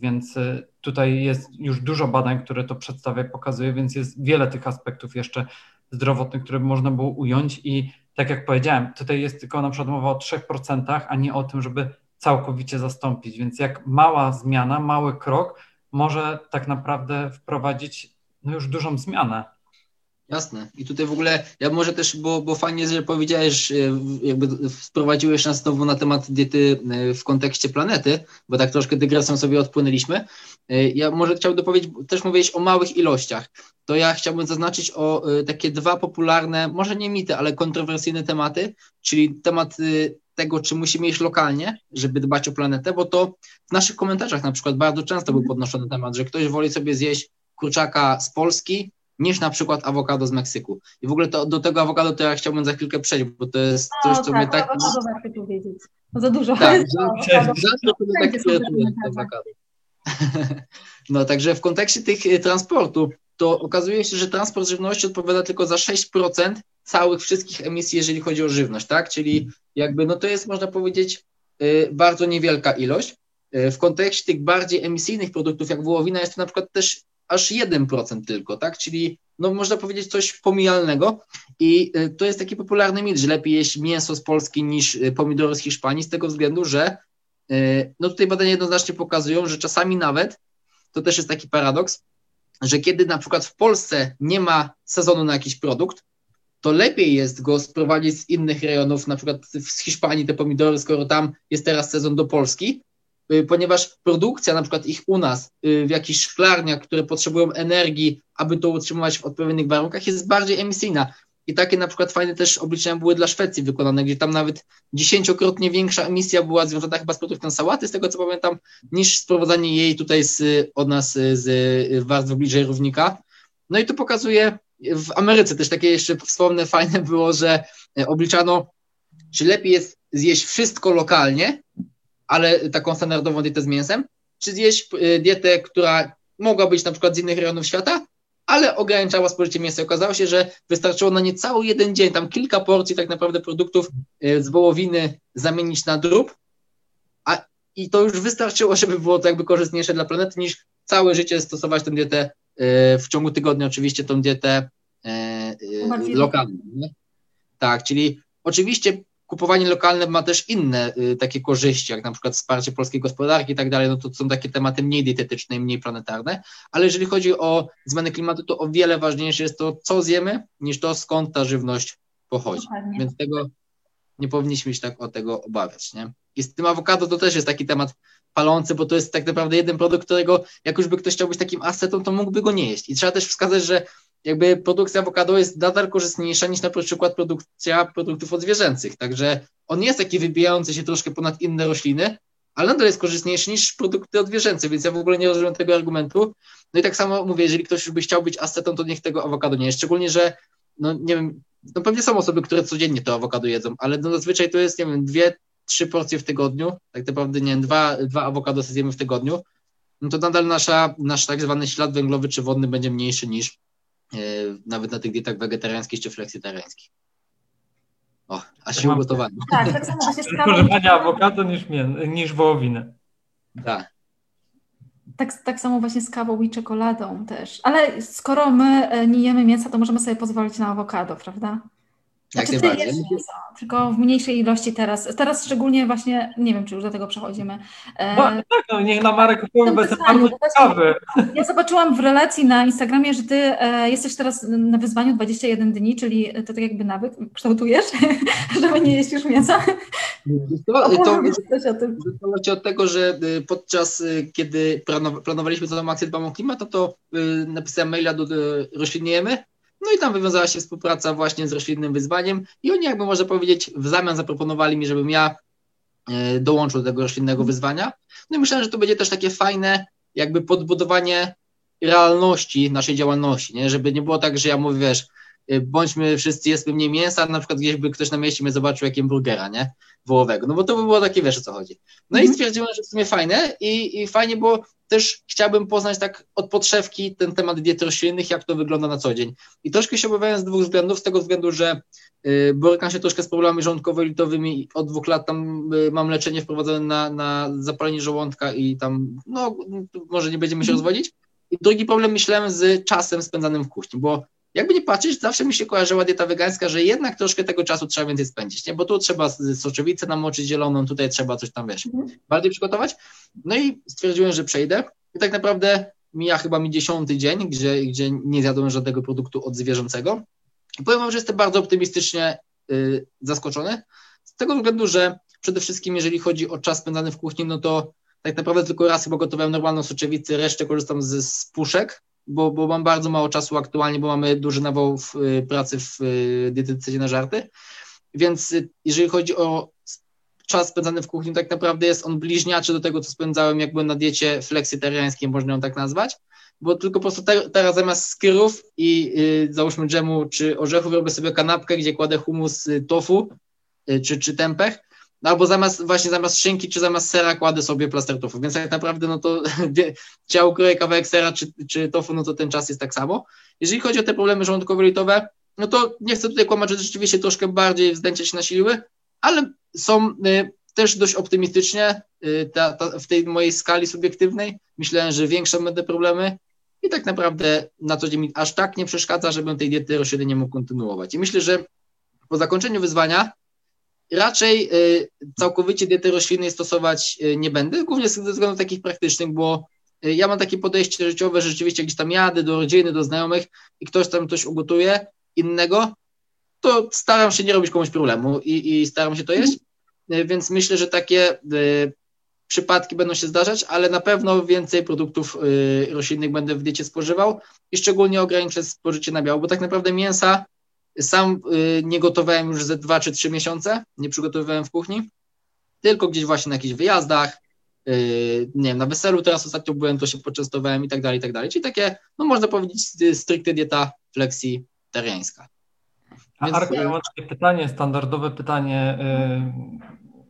więc e, tutaj jest już dużo badań, które to przedstawia, pokazuje, więc jest wiele tych aspektów jeszcze zdrowotnych, które można było ująć i tak jak powiedziałem, tutaj jest tylko na przykład mowa o 3%, a nie o tym, żeby całkowicie zastąpić, więc jak mała zmiana, mały krok, może tak naprawdę wprowadzić no już dużą zmianę. Jasne. I tutaj w ogóle, ja może też, bo, bo fajnie, że powiedziałeś, jakby wprowadziłeś nas znowu na temat diety e, w kontekście planety, bo tak troszkę dygresją sobie odpłynęliśmy. E, ja może chciałbym powiedzieć, też mówiłeś o małych ilościach. To ja chciałbym zaznaczyć o e, takie dwa popularne, może nie mity, ale kontrowersyjne tematy, czyli temat tego, czy musimy jeść lokalnie, żeby dbać o planetę, bo to w naszych komentarzach na przykład bardzo często był podnoszony temat, że ktoś woli sobie zjeść kurczaka z Polski niż na przykład awokado z Meksyku. I w ogóle to, do tego awokado to ja chciałbym za chwilkę przejść, bo to jest coś, co tak, mnie tak... Awokado powiedzieć. No za dużo. Tak, zawsze tak awokado. No także w kontekście tych y, transportu, to okazuje się, że transport żywności odpowiada tylko za 6% całych wszystkich emisji, jeżeli chodzi o żywność, tak? Czyli jakby, no to jest, można powiedzieć, y, bardzo niewielka ilość. Y, w kontekście tych bardziej emisyjnych produktów, jak wołowina, jest to na przykład też aż 1% tylko, tak? Czyli, no można powiedzieć, coś pomijalnego i y, to jest taki popularny mit, że lepiej jeść mięso z Polski niż pomidory z Hiszpanii, z tego względu, że no tutaj badania jednoznacznie pokazują, że czasami nawet, to też jest taki paradoks, że kiedy na przykład w Polsce nie ma sezonu na jakiś produkt, to lepiej jest go sprowadzić z innych rejonów, na przykład z Hiszpanii te pomidory, skoro tam jest teraz sezon do Polski, y, ponieważ produkcja na przykład ich u nas y, w jakichś szklarniach, które potrzebują energii, aby to utrzymywać w odpowiednich warunkach, jest bardziej emisyjna. I takie na przykład fajne też obliczenia były dla Szwecji wykonane, gdzie tam nawet dziesięciokrotnie większa emisja była związana chyba z produktem sałaty, z tego co pamiętam, niż sprowadzanie jej tutaj z, od nas z warstwy bliżej równika. No i to pokazuje, w Ameryce też takie jeszcze wspomnę fajne było, że obliczano, czy lepiej jest zjeść wszystko lokalnie, ale taką standardową dietę z mięsem, czy zjeść e, dietę, która mogła być na przykład z innych rejonów świata, ale ograniczała spożycie mięsa. Okazało się, że wystarczyło na niecały jeden dzień, tam kilka porcji tak naprawdę produktów e, z wołowiny zamienić na drób, a, i to już wystarczyło, żeby było to jakby korzystniejsze dla planety, niż całe życie stosować tę dietę e, w ciągu tygodnia, oczywiście tą dietę e, lokalną. Nie? Tak, czyli oczywiście kupowanie lokalne ma też inne y, takie korzyści, jak na przykład wsparcie polskiej gospodarki i tak dalej, no to są takie tematy mniej dietetyczne i mniej planetarne, ale jeżeli chodzi o zmiany klimatu, to o wiele ważniejsze jest to, co zjemy, niż to, skąd ta żywność pochodzi. Dokładnie. Więc tego nie powinniśmy się tak o tego obawiać, nie? I z tym awokado to też jest taki temat palący, bo to jest tak naprawdę jeden produkt, którego jak już by ktoś chciał być takim ascetą, to mógłby go nie jeść. I trzeba też wskazać, że jakby produkcja awokado jest nadal korzystniejsza niż na przykład produkcja produktów odzwierzęcych. Także on jest taki wybijający się troszkę ponad inne rośliny, ale nadal jest korzystniejszy niż produkty odzwierzęce, więc ja w ogóle nie rozumiem tego argumentu. No i tak samo mówię, jeżeli ktoś już by chciał być ascetą, to niech tego awokado nie jest. Szczególnie, że no nie wiem, no pewnie są osoby, które codziennie to awokado jedzą, ale no zazwyczaj to jest, nie wiem, dwie, trzy porcje w tygodniu, tak naprawdę, nie wiem, dwa, dwa awokado zjemy w tygodniu, no to nadal nasza, nasz tak zwany ślad węglowy czy wodny będzie mniejszy niż E, nawet na tych dietach wegetariańskich czy fleksitariańskich. O, a się ugotowałem. Tak, tak samo awokado niż, niż wołowinę. Tak. Tak, tak samo właśnie z kawą i czekoladą też. Ale skoro my e, nie jemy mięsa, to możemy sobie pozwolić na awokado, prawda? Jak znaczy, najbardziej. tylko w mniejszej ilości teraz. Teraz szczególnie właśnie, nie wiem, czy już do tego przechodzimy. E, no, tak, no, niech na Marek kupujemy bez bardzo ciekawy. Ja zobaczyłam w relacji na Instagramie, że ty e, jesteś teraz na wyzwaniu 21 dni, czyli to tak jakby nawyk kształtujesz, żeby nie jeść już mięsa. To, to, to od tego, że y, podczas y, kiedy planowaliśmy tą akcję Dbam o Klimat, to, to y, napisałem maila do, do Rośliniemy, no i tam wywiązała się współpraca właśnie z roślinnym wyzwaniem i oni jakby można powiedzieć w zamian zaproponowali mi, żebym ja e, dołączył do tego roślinnego wyzwania. No i myślałem, że to będzie też takie fajne jakby podbudowanie realności naszej działalności, nie? żeby nie było tak, że ja mówię, wiesz, e, bądźmy wszyscy, jedzmy mniej mięsa, na przykład gdzieś by ktoś na mieście mnie zobaczył jakim burgera, nie? Wołowego, no bo to by było takie, wiesz o co chodzi. No mm -hmm. i mhm. stwierdziłem, że w sumie fajne i, i fajnie było też chciałbym poznać tak od podszewki ten temat diet roślinnych, jak to wygląda na co dzień. I troszkę się obawiałem z dwóch względów, z tego względu, że y, borykam się troszkę z problemami żołądkowo-litowymi. Od dwóch lat tam y, mam leczenie wprowadzone na, na zapalenie żołądka i tam, no może nie będziemy się rozwodzić. I drugi problem myślałem z czasem spędzanym w kuchni, bo jakby nie patrzeć, zawsze mi się kojarzyła dieta wegańska, że jednak troszkę tego czasu trzeba więcej spędzić, nie? bo tu trzeba soczewicę namoczyć zieloną, tutaj trzeba coś tam, wiesz, mhm. bardziej przygotować. No i stwierdziłem, że przejdę i tak naprawdę mija chyba mi dziesiąty dzień, gdzie, gdzie nie zjadłem żadnego produktu odzwierzęcego. I powiem wam, że jestem bardzo optymistycznie y, zaskoczony, z tego względu, że przede wszystkim jeżeli chodzi o czas spędzany w kuchni, no to tak naprawdę tylko raz chyba gotowałem normalną soczewicę, resztę korzystam z, z puszek, bo, bo mam bardzo mało czasu aktualnie, bo mamy duży nawał w, y, pracy w y, dietetyce na żarty. Więc y, jeżeli chodzi o czas spędzany w kuchni, tak naprawdę jest on bliźniaczy do tego, co spędzałem, jak byłem na diecie fleksytariańskiej, można ją tak nazwać, bo tylko po prostu te, teraz zamiast skyrów i y, załóżmy dżemu czy orzechów robię sobie kanapkę, gdzie kładę humus tofu czy, czy tempeh no albo zamiast, właśnie zamiast szynki czy zamiast sera kładę sobie plaster tofu, więc tak naprawdę no to ciało kroję kawałek sera czy, czy tofu, no to ten czas jest tak samo. Jeżeli chodzi o te problemy żołądkowo-litowe, no to nie chcę tutaj kłamać, że rzeczywiście troszkę bardziej wzdęcia się nasiliły, ale są y, też dość optymistycznie y, ta, ta, w tej mojej skali subiektywnej. Myślałem, że większe będą problemy i tak naprawdę na co dzień mi aż tak nie przeszkadza, żebym tej diety roślinnej nie mógł kontynuować. I myślę, że po zakończeniu wyzwania raczej całkowicie diety roślinnej stosować nie będę, głównie ze względów takich praktycznych, bo ja mam takie podejście życiowe, że rzeczywiście gdzieś tam jadę do rodziny, do znajomych i ktoś tam coś ugotuje innego, to staram się nie robić komuś problemu i, i staram się to jeść. Więc myślę, że takie przypadki będą się zdarzać, ale na pewno więcej produktów y, roślinnych będę w diecie spożywał i szczególnie ograniczę spożycie nabiału, bo tak naprawdę mięsa sam y, nie gotowałem już ze dwa czy trzy miesiące, nie przygotowywałem w kuchni, tylko gdzieś właśnie na jakichś wyjazdach, y, nie wiem, na weselu teraz ostatnio byłem, to się poczęstowałem i tak dalej, i tak dalej. Czyli takie, no można powiedzieć, stricte dieta fleksitariańska. A Arku, ja mam takie pytanie, standardowe pytanie,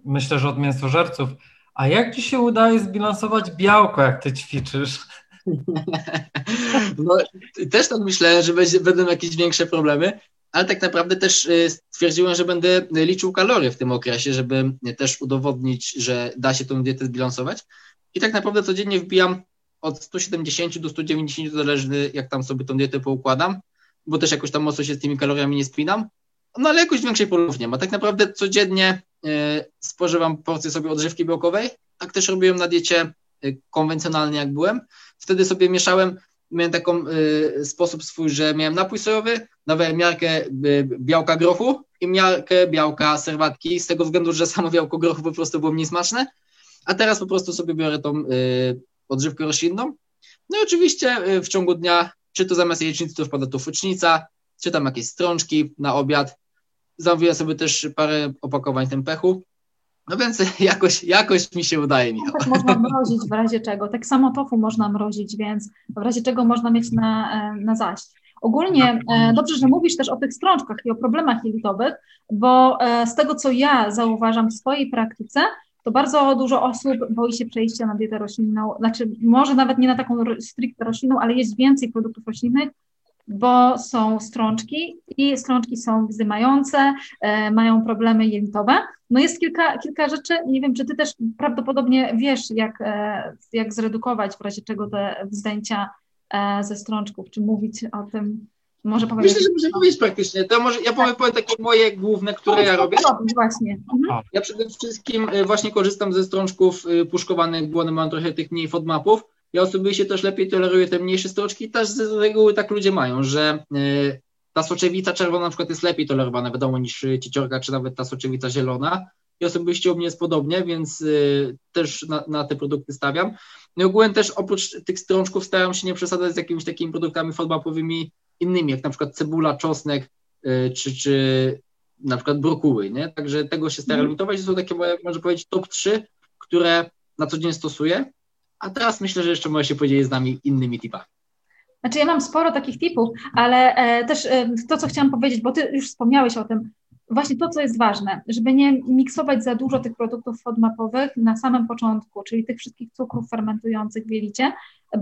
myślę, że od mięsożerców. A jak ci się udaje zbilansować białko, jak ty ćwiczysz? No, też tak myślałem, że będzie, będą jakieś większe problemy, ale tak naprawdę też y, stwierdziłem, że będę liczył kalorie w tym okresie, żeby też udowodnić, że da się tą dietę zbilansować. I tak naprawdę codziennie wbijam od 170 do 190, zależny jak tam sobie tą dietę poukładam, bo też jakoś tam mocno się z tymi kaloriami nie spinam. No ale jakoś większej polów nie ma. Tak naprawdę codziennie E, spożywam porcję sobie odżywki białkowej, tak też robiłem na diecie e, konwencjonalnie jak byłem. Wtedy sobie mieszałem, miałem taki e, sposób swój, że miałem napój sojowy, dawałem miarkę białka grochu i miarkę białka serwatki, z tego względu, że samo białko grochu po prostu było mniej smaczne, a teraz po prostu sobie biorę tą odżywkę roślinną. No i oczywiście w ciągu dnia, czy to zamiast jajecznicy, to wpada tu fucznica, czy tam jakieś strączki na obiad, zamówiłem sobie też parę opakowań tempechu, no więc jakoś, jakoś mi się udaje, Michał. Tak można mrozić w razie czego. Tak samo tofu można mrozić, więc w razie czego można mieć na, e, na zaś. Ogólnie e, dobrze, że mówisz też o tych strączkach i o problemach jelitowych, bo e, z tego, co ja zauważam w swojej praktyce, to bardzo dużo osób boi się przejścia na dietę roślinną, znaczy może nawet nie na taką stricte roślinną, ale jest więcej produktów roślinnych, bo są strączki i strączki są wzymające, e, mają problemy jelitowe. No jest kilka, kilka rzeczy, nie wiem, czy ty też prawdopodobnie wiesz, jak, e, jak zredukować w razie czego te wzdęcia e, ze strączków, czy mówić o tym, może powiedzieć. Myślę, że może powiedzieć praktycznie. To może ja powiem, powiem takie moje główne, które ja robię. Właśnie. Mhm. Ja przede wszystkim właśnie korzystam ze strączków puszkowanych, bo one mają trochę tych mniej FODMAPów ja osobiście też lepiej toleruję te mniejsze stroczki, też z reguły tak ludzie mają, że y, ta soczewica czerwona na przykład jest lepiej tolerowana, wiadomo, niż cieciorka, czy nawet ta soczewica zielona. I osobiście u mnie jest podobnie, więc y, też na, na, te produkty stawiam. No i ogółem też oprócz tych strączków staram się nie przesadzać z jakimiś takimi produktami fodmapowymi innymi, jak na przykład cebula, czosnek, y, czy, czy na przykład brokuły, nie? Także tego się staram mm. limitować. To są takie moje, można powiedzieć, top 3, które na co dzień stosuję. A teraz myślę, że jeszcze może się podzielić z nami innymi tipami. Znaczy ja mam sporo takich tipów, ale e, też e, to, co chciałam powiedzieć, bo ty już wspomniałeś o tym, właśnie to, co jest ważne, żeby nie miksować za dużo tych produktów FODMAPowych na samym początku, czyli tych wszystkich cukrów fermentujących w jelicie,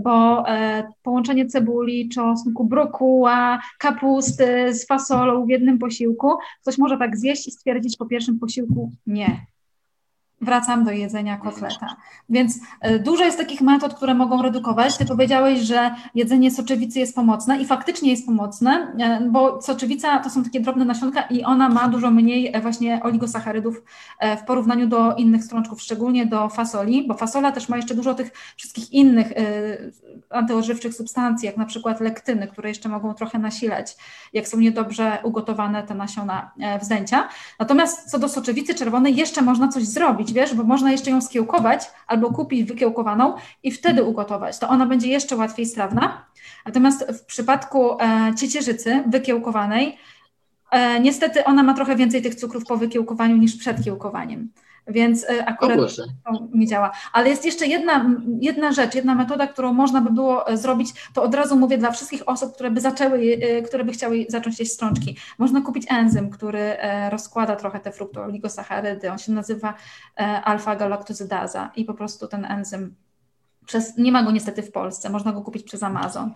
bo e, połączenie cebuli, czosnku, brokuła, kapusty z fasolą w jednym posiłku, ktoś może tak zjeść i stwierdzić po pierwszym posiłku nie, wracam do jedzenia kotleta. Więc e, dużo jest takich metod, które mogą redukować. Ty powiedziałeś, że jedzenie soczewicy jest pomocne i faktycznie jest pomocne, e, bo soczewica to są takie drobne nasionka i ona ma dużo mniej e, właśnie oligosacharydów w porównaniu do innych strączków, szczególnie do fasoli, bo fasola też ma jeszcze dużo tych wszystkich innych antyożywczych substancji, jak na przykład lektyny, które jeszcze mogą trochę nasilać, jak są niedobrze ugotowane te nasiona wzdęcia. Natomiast co do soczewicy czerwonej jeszcze można coś zrobić, wiesz, bo można jeszcze ją skiełkować albo kupić wykiełkowaną i wtedy ugotować. To ona będzie jeszcze łatwiej strawna. Natomiast w przypadku e, ciecierzycy wykiełkowanej, e, niestety ona ma trochę więcej tych cukrów po wykiełkowaniu niż przed kiełkowaniem więc e, akurat to nie działa. Ale jest jeszcze jedna, jedna rzecz, jedna metoda, którą można by było e, zrobić, to od razu mówię dla wszystkich osób, które by zaczęły, e, które by chciały zacząć jeść strączki. Można kupić enzym, który rozkłada trochę te fruktooligosacharydy, on się nazywa alfa-galaktozydaza i po prostu ten enzym przez, nie ma go niestety w Polsce, można go kupić przez Amazon.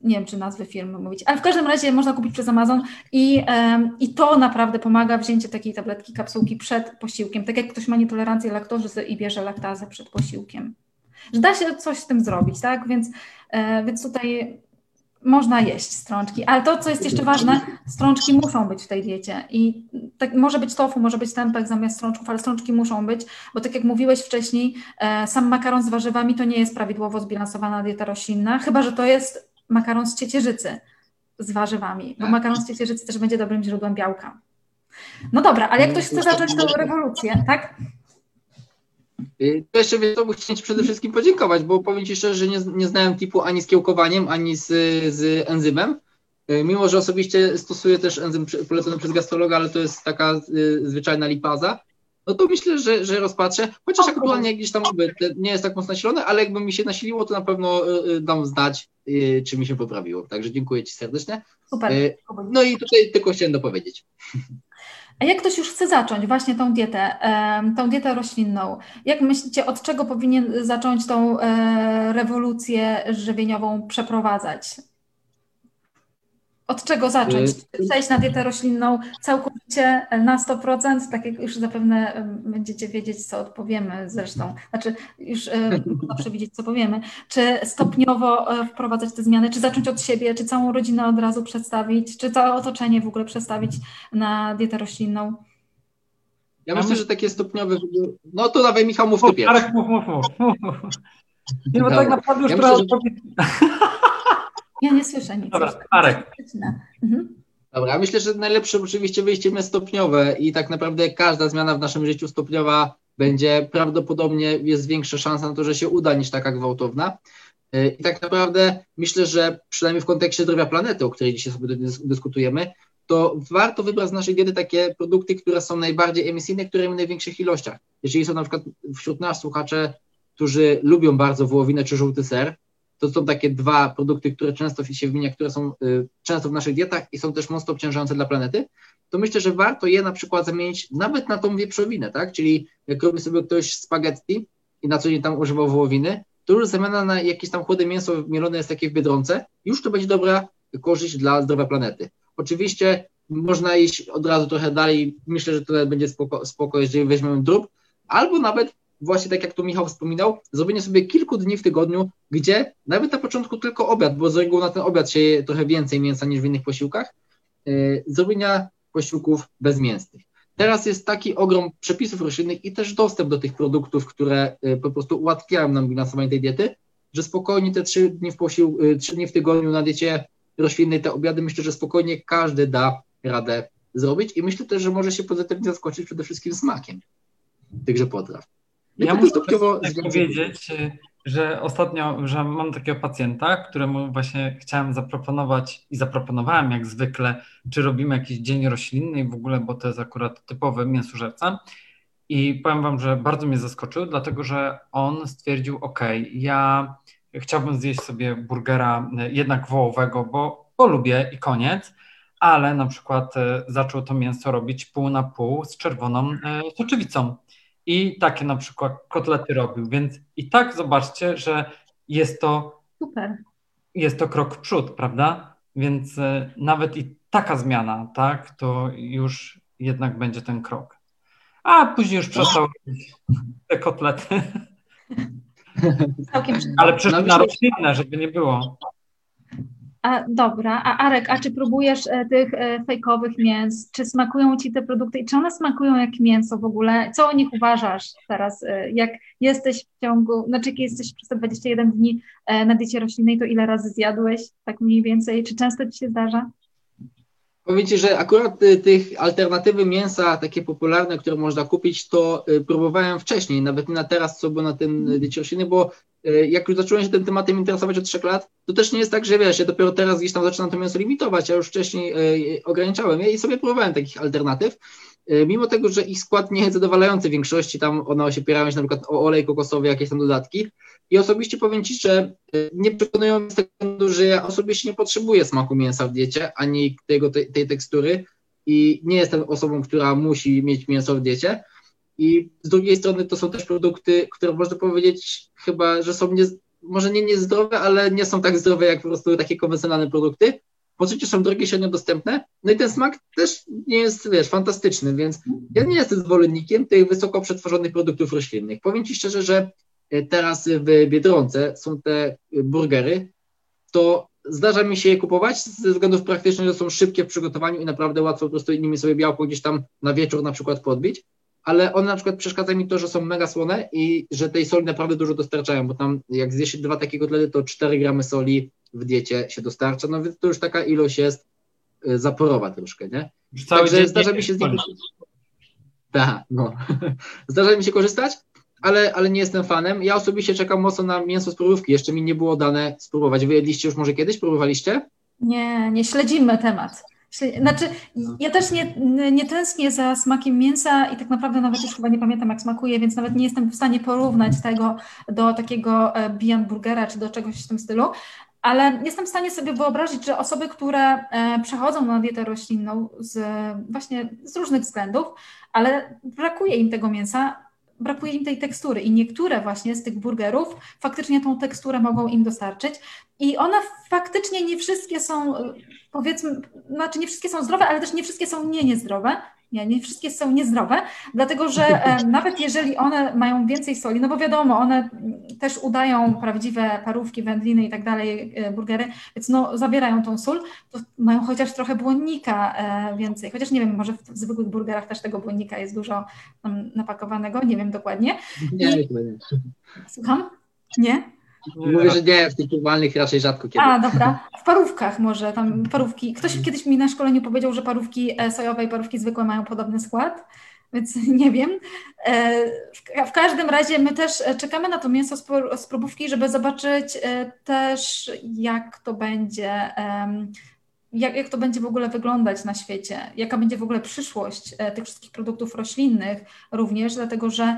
Nie wiem, czy nazwy firmy mówić, ale w każdym razie można kupić przez Amazon i, um, i to naprawdę pomaga wzięcie takiej tabletki, kapsułki przed posiłkiem. Tak jak ktoś ma nietolerancję laktozy i bierze laktazę przed posiłkiem. Że da się coś z tym zrobić, tak? Więc, e, więc tutaj można jeść strączki, ale to, co jest jeszcze ważne, strączki muszą być w tej diecie i tak, może być tofu, może być tempek zamiast strączków, ale strączki muszą być, bo tak jak mówiłeś wcześniej, e, sam makaron z warzywami to nie jest prawidłowo zbilansowana dieta roślinna, chyba, że to jest makaron z ciecierzycy z warzywami, bo makaron z ciecierzycy też będzie dobrym źródłem białka. No dobra, ale jak ktoś chce zacząć tę rewolucję, tak? Y, to jeszcze to chciałem Ci przede wszystkim podziękować, bo powiem Ci szczerze, że nie, nie znałem tipu ani z kiełkowaniem, ani z, z enzymem. Y, mimo, że osobiście stosuję też enzym polecony przez gastrologa, ale to jest taka y, zwyczajna lipaza, no to myślę, że, że rozpatrzę. Chociaż aktualnie gdzieś tam nie jest tak mocno nasilone, ale jakby mi się nasiliło, to na pewno dam znać, czy mi się poprawiło. Także dziękuję Ci serdecznie. Super. No i tutaj tylko chciałem dopowiedzieć. A jak ktoś już chce zacząć właśnie tą dietę, tą dietę roślinną, jak myślicie, od czego powinien zacząć tą e, rewolucję żywieniową przeprowadzać? Od czego zacząć? Y, przejść na dietę roślinną całkowicie na 100%, tak jak już zapewne będziecie wiedzieć, co odpowiemy zresztą. Znaczy, już można przewidzieć, co powiemy. Czy stopniowo e, wprowadzać te zmiany, czy zacząć od siebie, czy całą rodzinę od razu przedstawić, czy całe otoczenie w ogóle przestawić na dietę roślinną? Ja myślę, że takie stopniowe. No to dawaj, Michał, mów ty pierwszy. Mów, mów, mów. Nie, bo tak naprawdę już ja myślę, że... Ja nie słyszę nic. Dobra, Marek. Mhm. Dobra, myślę, że najlepsze oczywiście wyjście jest stopniowe i tak naprawdę każda zmiana w naszym życiu stopniowa będzie prawdopodobnie jest większa szansa na to, że się uda niż taka gwałtowna. Y, I tak naprawdę myślę, że przynajmniej w kontekście zdrowia planety, o której dzisiaj sobie dyskutujemy, to warto wybrać z naszej diety takie produkty, które są najbardziej emisyjne, które w największych ilościach. Jeżeli są na przykład wśród nas słuchacze, którzy lubią bardzo wołowinę czy żółty ser, to są takie dwa produkty, które często się wymienia, które są y, często w naszych dietach i są też mocno obciążające dla planety, to myślę, że warto je na przykład zamienić nawet na tą wieprzowinę, tak? Czyli jak robi sobie ktoś spaghetti i na co dzień tam używał wołowiny, to już zamiana na jakieś tam chłode mięso mielone jest takie w Biedronce, już to będzie dobra korzyść dla zdrowia planety. Oczywiście można iść od razu trochę dalej, myślę, że to będzie spoko, spoko jeżeli weźmiemy drób, albo nawet właśnie tak jak tu Michał wspominał, zrobienie sobie kilku dni w tygodniu, gdzie nawet na początku tylko obiad, bo z reguły na ten obiad się je trochę więcej mięsa niż w innych posiłkach, yy, zrobienia posiłków bezmięsnych. Teraz jest taki ogrom przepisów roślinnych i też dostęp do tych produktów, które yy, po prostu ułatwiają nam bilansowanie tej diety, że spokojnie te trzy dni w, posił, yy, trzy dni w tygodniu na diecie roślinnej, te obiady, myślę, że spokojnie każdy da radę zrobić i myślę też, że może się pozytywnie zaskoczyć przede wszystkim smakiem tychże potraw. Ja muszę tak powiedzieć, że ostatnio, że mam takiego pacjenta, któremu właśnie chciałem zaproponować i zaproponowałem jak zwykle, czy robimy jakiś dzień roślinny i w ogóle, bo to jest akurat typowy mięsożerca. I powiem Wam, że bardzo mnie zaskoczył, dlatego że on stwierdził, ok, ja chciałbym zjeść sobie burgera jednak wołowego, bo, bo lubię i koniec, ale na przykład e, zaczął to mięso robić pół na pół z czerwoną soczewicą i takie na przykład kotlety robił, więc i tak zobaczcie, że jest to super. Jest to krok w przód, prawda? Więc e, nawet i taka zmiana, tak, to już jednak będzie ten krok. A później już przestał te kotlety. Ale przeszedł na roślinne, żeby nie było. A, dobra, a Arek, a czy próbujesz e, tych e, fejkowych mięs? Czy smakują Ci te produkty i czy one smakują jak mięso w ogóle? Co o nich uważasz teraz? E, jak jesteś w ciągu, znaczy jak jesteś przez te 21 dni e, na diecie roślinnej, to ile razy zjadłeś? Tak mniej więcej. Czy często Ci się zdarza? Powiem Ci, że akurat y, tych alternatywy mięsa, takie popularne, które można kupić, to y, próbowałem wcześniej, nawet nie na teraz, co było na tym y, diecie roślinnej, bo jak już zacząłem się tym tematem interesować od trzech lat, to też nie jest tak, że wiesz, ja dopiero teraz gdzieś tam zaczynam to mięso limitować, ja już wcześniej y, ograniczałem je i sobie próbowałem takich alternatyw. Y, mimo tego, że ich skład nie jest zadowalający w większości, tam one się opierają się na przykład o olej kokosowy, jakieś tam dodatki. I osobiście powiem Ci, że nie przekonują mnie z tego że ja osobiście nie potrzebuję smaku mięsa w diecie, ani tego, tej, tej tekstury i nie jestem osobą, która musi mieć mięso w diecie. I z drugiej strony to są też produkty, które można powiedzieć chyba, że są nie, może nie niezdrowe, ale nie są tak zdrowe jak po prostu takie konwencjonalne produkty. Po trzecie są drogie, średnio dostępne, no i ten smak też nie jest, wiesz, fantastyczny, więc ja nie jestem zwolennikiem tych wysoko przetworzonych produktów roślinnych. Powiem Ci szczerze, że e, teraz w Biedronce są te burgery, to zdarza mi się je kupować ze względów praktycznych, że są szybkie w przygotowaniu i naprawdę łatwo po prostu innymi sobie białko gdzieś tam na wieczór na przykład podbić, ale one na przykład przeszkadza mi to, że są mega słone i że tej soli naprawdę dużo dostarczają, bo tam jak zjesz dwa takie kotlety, to 4 gramy soli w diecie się dostarcza, no więc to już taka ilość jest y, zaporowa troszkę, nie? Cały Także zdarza mi się z nich... Tak, no. zdarza mi się korzystać, ale, ale nie jestem fanem. Ja osobiście czekam mocno na mięso z próbówki. Jeszcze mi nie było dane spróbować. Wy jedliście już może kiedyś? Próbowaliście? Nie, nie śledzimy temat. Znaczy, ja też nie, nie tęsknię za smakiem mięsa i tak naprawdę nawet już chyba nie pamiętam, jak smakuje, więc nawet nie jestem w stanie porównać tego do takiego e, Beyond Burgera czy do czegoś w tym stylu, ale jestem w stanie sobie wyobrazić, że osoby, które e, przechodzą na dietę roślinną z, właśnie z różnych względów, ale brakuje im tego mięsa, brakuje im tej tekstury. I niektóre właśnie z tych burgerów faktycznie tą teksturę mogą im dostarczyć. I one faktycznie nie wszystkie są, powiedzmy, znaczy nie wszystkie są zdrowe, ale też nie wszystkie są nie niezdrowe, nie, nie wszystkie są niezdrowe, dlatego że nawet jeżeli one mają więcej soli, no bo wiadomo, one też udają prawdziwe parówki, wędliny i tak dalej, e, burgery, więc no zabierają tą sól, to mają chociaż trochę błonnika e, więcej, chociaż nie wiem, może w zwykłych burgerach też tego błonnika jest dużo napakowanego, nie wiem dokładnie. Nie, I... nie. Słucham? Nie? Mówię, że nie, w tych turbalnych raczej rzadko kiedy. A, dobra. W parówkach może, tam parówki. Ktoś kiedyś mi na szkoleniu powiedział, że parówki e, sojowe i parówki zwykłe mają podobny skład, więc nie wiem. E, w każdym razie my też e, czekamy na to mięso z próbówki, żeby zobaczyć też, jak to będzie jak, jak to będzie w ogóle wyglądać na świecie, jaka będzie w ogóle przyszłość tych wszystkich produktów roślinnych również, dlatego że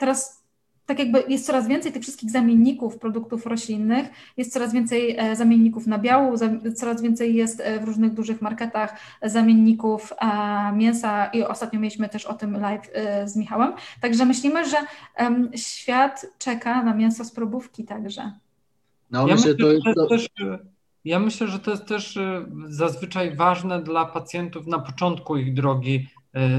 teraz tak jakby jest coraz więcej tych wszystkich zamienników produktów roślinnych, jest coraz więcej e, zamienników nabiału, coraz więcej jest e, w różnych dużych marketach zamienników mięsa i ostatnio mieliśmy też o tym live e, z Michałem. Także myślimy, że świat czeka na mięso z probówki także. No, ja myślę, to jest to... Też, ja myślę, że to jest też zazwyczaj ważne dla pacjentów na początku ich drogi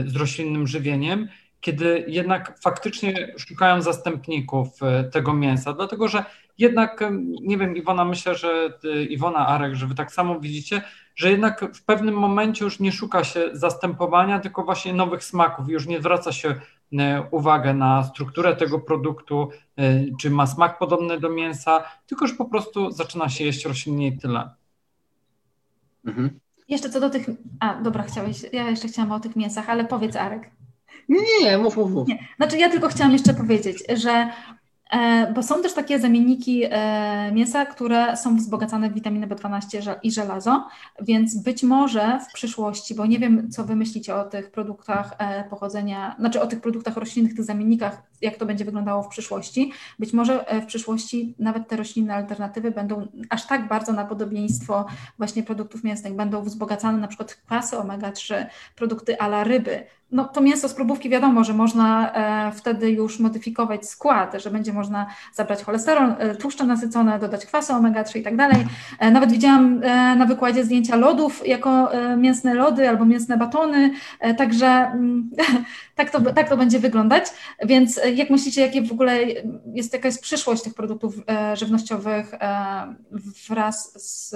z roślinnym żywieniem kiedy jednak faktycznie szukają zastępników e, tego mięsa, dlatego że jednak, e, nie wiem, Iwona, myślę, że Iwona Arek, że wy tak samo widzicie, że jednak w pewnym momencie już nie szuka się zastępowania, tylko właśnie nowych smaków, już nie zwraca się e, uwagę na strukturę tego produktu, czy ma smak podobny do mięsa, tylko już po prostu zaczyna się jeść roślinnie i tyle. Mhm. Jeszcze co do tych. A, dobra, chciałeś. Ja jeszcze chciałam o tych mięsach, ale powiedz, Arek. Nie, nie, mów, mów, mów. Nie. Znaczy ja tylko chciałam jeszcze powiedzieć, że e, bo są też takie zamienniki e, mięsa, które są wzbogacane w witaminę B12 i żelazo, więc być może w przyszłości, bo nie wiem, co wy myślicie o tych produktach e, pochodzenia, znaczy o tych produktach roślinnych, tych zamiennikach, jak to będzie wyglądało w przyszłości. Być może w przyszłości nawet te roślinne alternatywy będą aż tak bardzo na podobieństwo właśnie produktów mięsnych, będą wzbogacane na przykład kwasy omega-3, produkty ala ryby, no to mięso z próbówki wiadomo, że można e, wtedy już modyfikować skład, że będzie można zabrać cholesterol, e, tłuszcze nasycone, dodać kwasy omega-3 i tak dalej. E, nawet widziałam e, na wykładzie zdjęcia lodów jako e, mięsne lody albo mięsne batony, e, także mm, tak, to, tak to będzie wyglądać. Więc jak myślicie, jakie w ogóle jest jaka jest przyszłość tych produktów żywnościowych wraz z,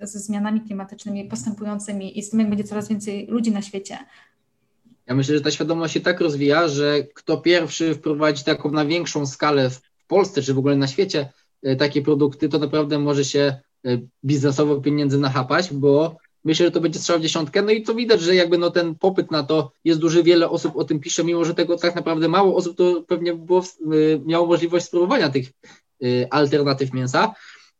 ze zmianami klimatycznymi postępującymi i z tym, jak będzie coraz więcej ludzi na świecie? Ja myślę, że ta świadomość się tak rozwija, że kto pierwszy wprowadzi taką na większą skalę w Polsce, czy w ogóle na świecie e, takie produkty, to naprawdę może się e, biznesowo pieniędzy nachapać, bo myślę, że to będzie strzał w dziesiątkę. No i to widać, że jakby no ten popyt na to jest duży, wiele osób o tym pisze, mimo że tego tak naprawdę mało osób to pewnie było, e, miało możliwość spróbowania tych alternatyw mięsa.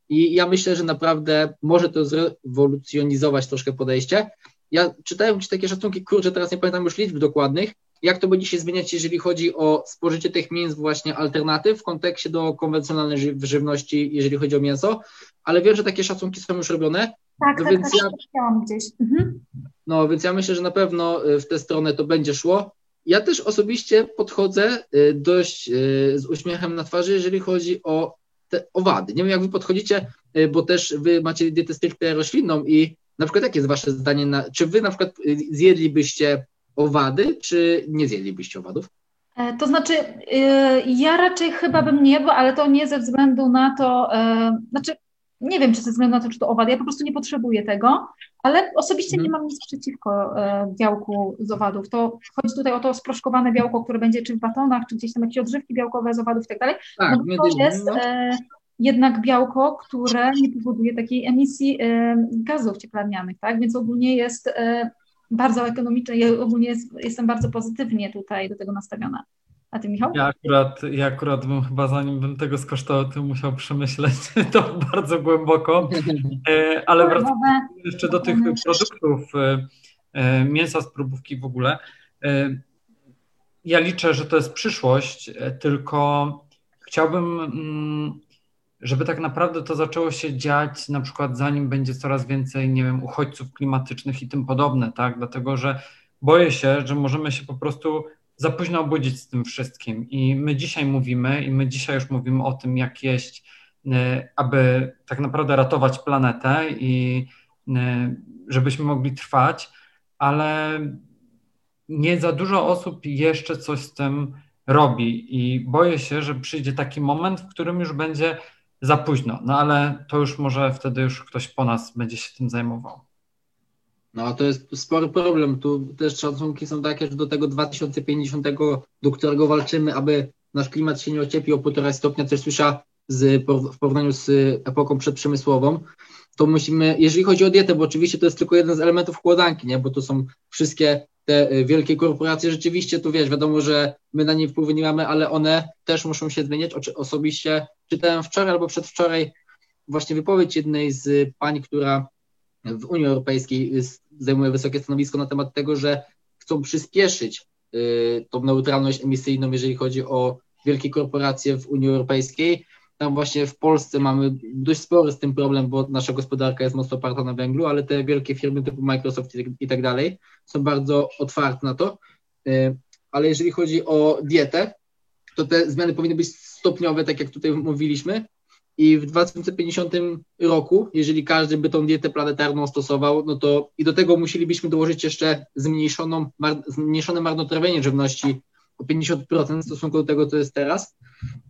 I ja myślę, że naprawdę może to zrewolucjonizować troszkę podejście, ja czytałem gdzieś takie szacunki, kurczę, teraz nie pamiętam już liczb dokładnych, jak to będzie się zmieniać, jeżeli chodzi o spożycie tych mięs właśnie alternatyw w kontekście do konwencjonalnej ży żywności, jeżeli chodzi o mięso, ale wiem, że takie szacunki są już robione. Tak, no tak, więc tak, ja, gdzieś. Mhm. No, więc ja myślę, że na pewno y, w tę stronę to będzie szło. Ja też osobiście podchodzę y, dość y, z uśmiechem na twarzy, jeżeli chodzi o te owady. Nie wiem, jak wy podchodzicie, bo też wy macie dietę stricte roślinną i na przykład jakie jest wasze zdanie, na, czy wy na przykład y, zjedlibyście owady, czy nie zjedlibyście owadów? E, to znaczy, y, ja raczej chyba bym nie, bo ale to nie ze względu na to, e, znaczy nie wiem, czy ze względu na to, czy to owady, ja po prostu nie potrzebuję tego, ale osobiście nie mhm. mam nic przeciwko e, białku z owadów. To chodzi tutaj o to sproszkowane białko, które będzie czy w batonach, czy gdzieś tam jakieś odżywki białkowe z owadów i tak dalej. Tak, no to jest no. Jednak białko, które nie powoduje takiej emisji e, gazów cieplarnianych, tak? Więc ogólnie jest e, bardzo ekonomiczne. Ja ogólnie jest, jestem bardzo pozytywnie tutaj do tego nastawiona. A ty, Michał? Ja akurat, ja akurat bym chyba, zanim bym tego skosztował, to musiał przemyśleć to bardzo głęboko. E, ale wracając jeszcze do tych produktów mięsa z próbówki w ogóle. Ja liczę, że to jest przyszłość, tylko chciałbym, mm, żeby tak naprawdę to zaczęło się dziać na przykład zanim będzie coraz więcej, nie wiem, uchodźców klimatycznych i tym podobne, tak? Dlatego, że boję się, że możemy się po prostu za późno obudzić z tym wszystkim. I my dzisiaj mówimy, i my dzisiaj już mówimy o tym, jak jeść, e, aby tak naprawdę ratować planetę i e, żebyśmy mogli trwać, ale nie za dużo osób jeszcze coś z tym robi i boję się, że przyjdzie taki moment, w którym już będzie za późno. No ale to już może wtedy już ktoś po nas będzie się tym zajmował. No to jest spory problem. Tu też szacunki są takie, że do tego 2050, do którego walczymy, aby nasz klimat się nie ociepił o półtora stopnia, też słysza z, w porównaniu z epoką przedprzemysłową, to musimy, jeżeli chodzi o dietę, bo oczywiście to jest tylko jeden z elementów układanki, nie? bo to są wszystkie te y, wielkie korporacje, rzeczywiście tu wiesz, wiadomo, że my na nie wpływu nie mamy, ale one też muszą się zmieniać. Osobiście czytałem wczoraj albo przedwczoraj właśnie wypowiedź jednej z pań, która w Unii Europejskiej zajmuje wysokie stanowisko na temat tego, że chcą przyspieszyć y, tą neutralność emisyjną, jeżeli chodzi o wielkie korporacje w Unii Europejskiej. Tam właśnie w Polsce mamy dość spory z tym problem, bo nasza gospodarka jest mocno oparta na węglu, ale te wielkie firmy typu Microsoft i tak dalej są bardzo otwarte na to. Y, ale jeżeli chodzi o dietę, to te zmiany powinny być stopniowe, tak jak tutaj mówiliśmy, i w 2050 roku, jeżeli każdy by tą dietę planetarną stosował, no to i do tego musielibyśmy dołożyć jeszcze zmniejszoną, mar, zmniejszone marnotrawienie żywności o 50% w stosunku do tego, co jest teraz,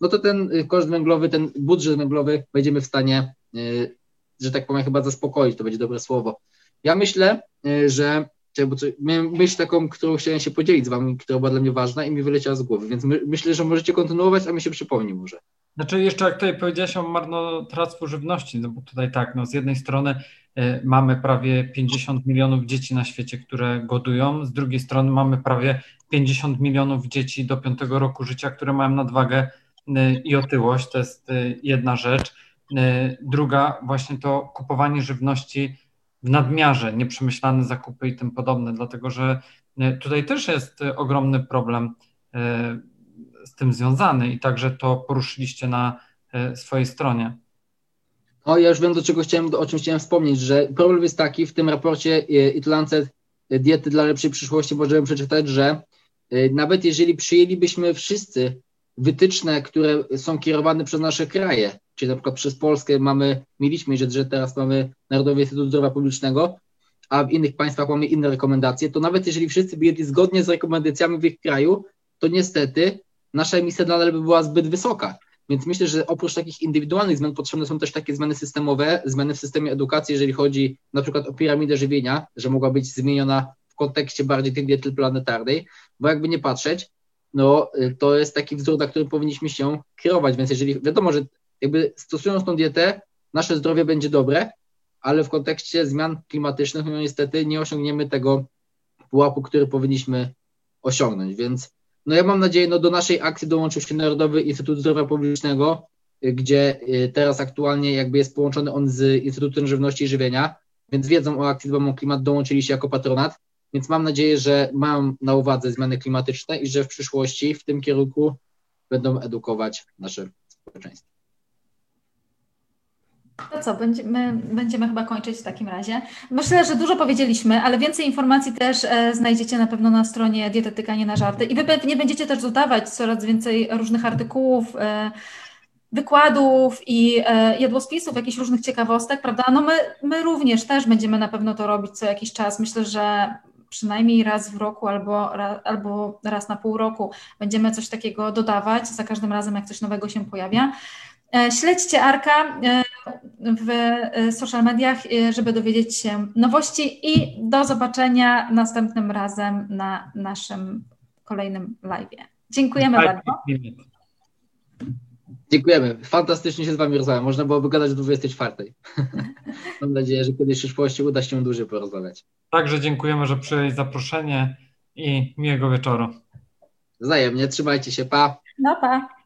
no to ten y, koszt węglowy, ten budżet węglowy będziemy w stanie, y, że tak powiem, chyba zaspokoić, to będzie dobre słowo. Ja myślę, y, że bo miałem myśl taką, którą chciałem się podzielić z wami, która była dla mnie ważna i mi wyleciała z głowy, więc my, myślę, że możecie kontynuować, a mi się przypomni może. Znaczy jeszcze jak tutaj powiedziałeś o marnotrawstwie żywności, no bo tutaj tak, no z jednej strony y, mamy prawie 50 milionów dzieci na świecie, które godują, z drugiej strony mamy prawie 50 milionów dzieci do 5 roku życia, które mają nadwagę y, i otyłość, to jest y, jedna rzecz. Druga właśnie to kupowanie żywności w nadmiarze, nieprzemyślane zakupy i tym podobne, dlatego że tutaj też jest ogromny problem z tym związany i także to poruszyliście na e, swojej stronie. O, ja już wiem, do czego chciałem, o czym chciałem wspomnieć, że problem jest taki, w tym raporcie e, It e, Diety dla lepszej przyszłości możemy przeczytać, że nawet jeżeli przyjęlibyśmy wszyscy wytyczne, które są kierowane przez nasze kraje, czyli na przykład przez Polskę mamy, mieliśmy, że, że teraz mamy Narodowy Instytut Zdrowia Publicznego, a w innych państwach mamy inne rekomendacje, to nawet jeżeli wszyscy by jedli zgodnie z rekomendacjami w ich kraju, to niestety nasza emisja nadal by była zbyt wysoka. Więc myślę, że oprócz takich indywidualnych zmian potrzebne są też takie zmiany systemowe, zmiany w systemie edukacji, jeżeli chodzi na przykład o piramidę żywienia, że mogła być zmieniona w kontekście bardziej tej diety planetarnej, bo jakby nie patrzeć, no to jest taki wzór, na którym powinniśmy się kierować, więc jeżeli wiadomo, że jakby stosując tą dietę, nasze zdrowie będzie dobre, ale w kontekście zmian klimatycznych, no niestety nie osiągniemy tego pułapu, który powinniśmy osiągnąć, więc no ja mam nadzieję, no do naszej akcji dołączył się Narodowy Instytut Zdrowia Publicznego, gdzie y, teraz aktualnie jakby jest połączony on z Instytutem Żywności i Żywienia, więc wiedzą o akcji Dbam o Klimat, dołączyli się jako patronat, więc mam nadzieję, że mają na uwadze zmiany klimatyczne i że w przyszłości w tym kierunku będą edukować nasze społeczeństwo. To co, będziemy, będziemy chyba kończyć w takim razie. Myślę, że dużo powiedzieliśmy, ale więcej informacji też e, znajdziecie na pewno na stronie Dietetyka Nie na Żarty i wy pewnie będziecie też dodawać coraz więcej różnych artykułów, e, wykładów i e, jadłospisów, jakichś różnych ciekawostek, prawda? No my, my również też będziemy na pewno to robić co jakiś czas. Myślę, że przynajmniej raz w roku albo, albo raz na pół roku będziemy coś takiego dodawać za każdym razem, jak coś nowego się pojawia. Śledźcie Arka w social mediach, żeby dowiedzieć się nowości i do zobaczenia następnym razem na naszym kolejnym live. Dziękujemy bardzo. Dziękujemy. Fantastycznie się z Wami rozmawiam. Można byłoby gadać do 24. Mam nadzieję, że kiedyś w przyszłości uda się dłużej porozmawiać. Także dziękujemy, że przyjęli zaproszenie i miłego wieczoru. Wzajemnie. Trzymajcie się. Pa. No pa.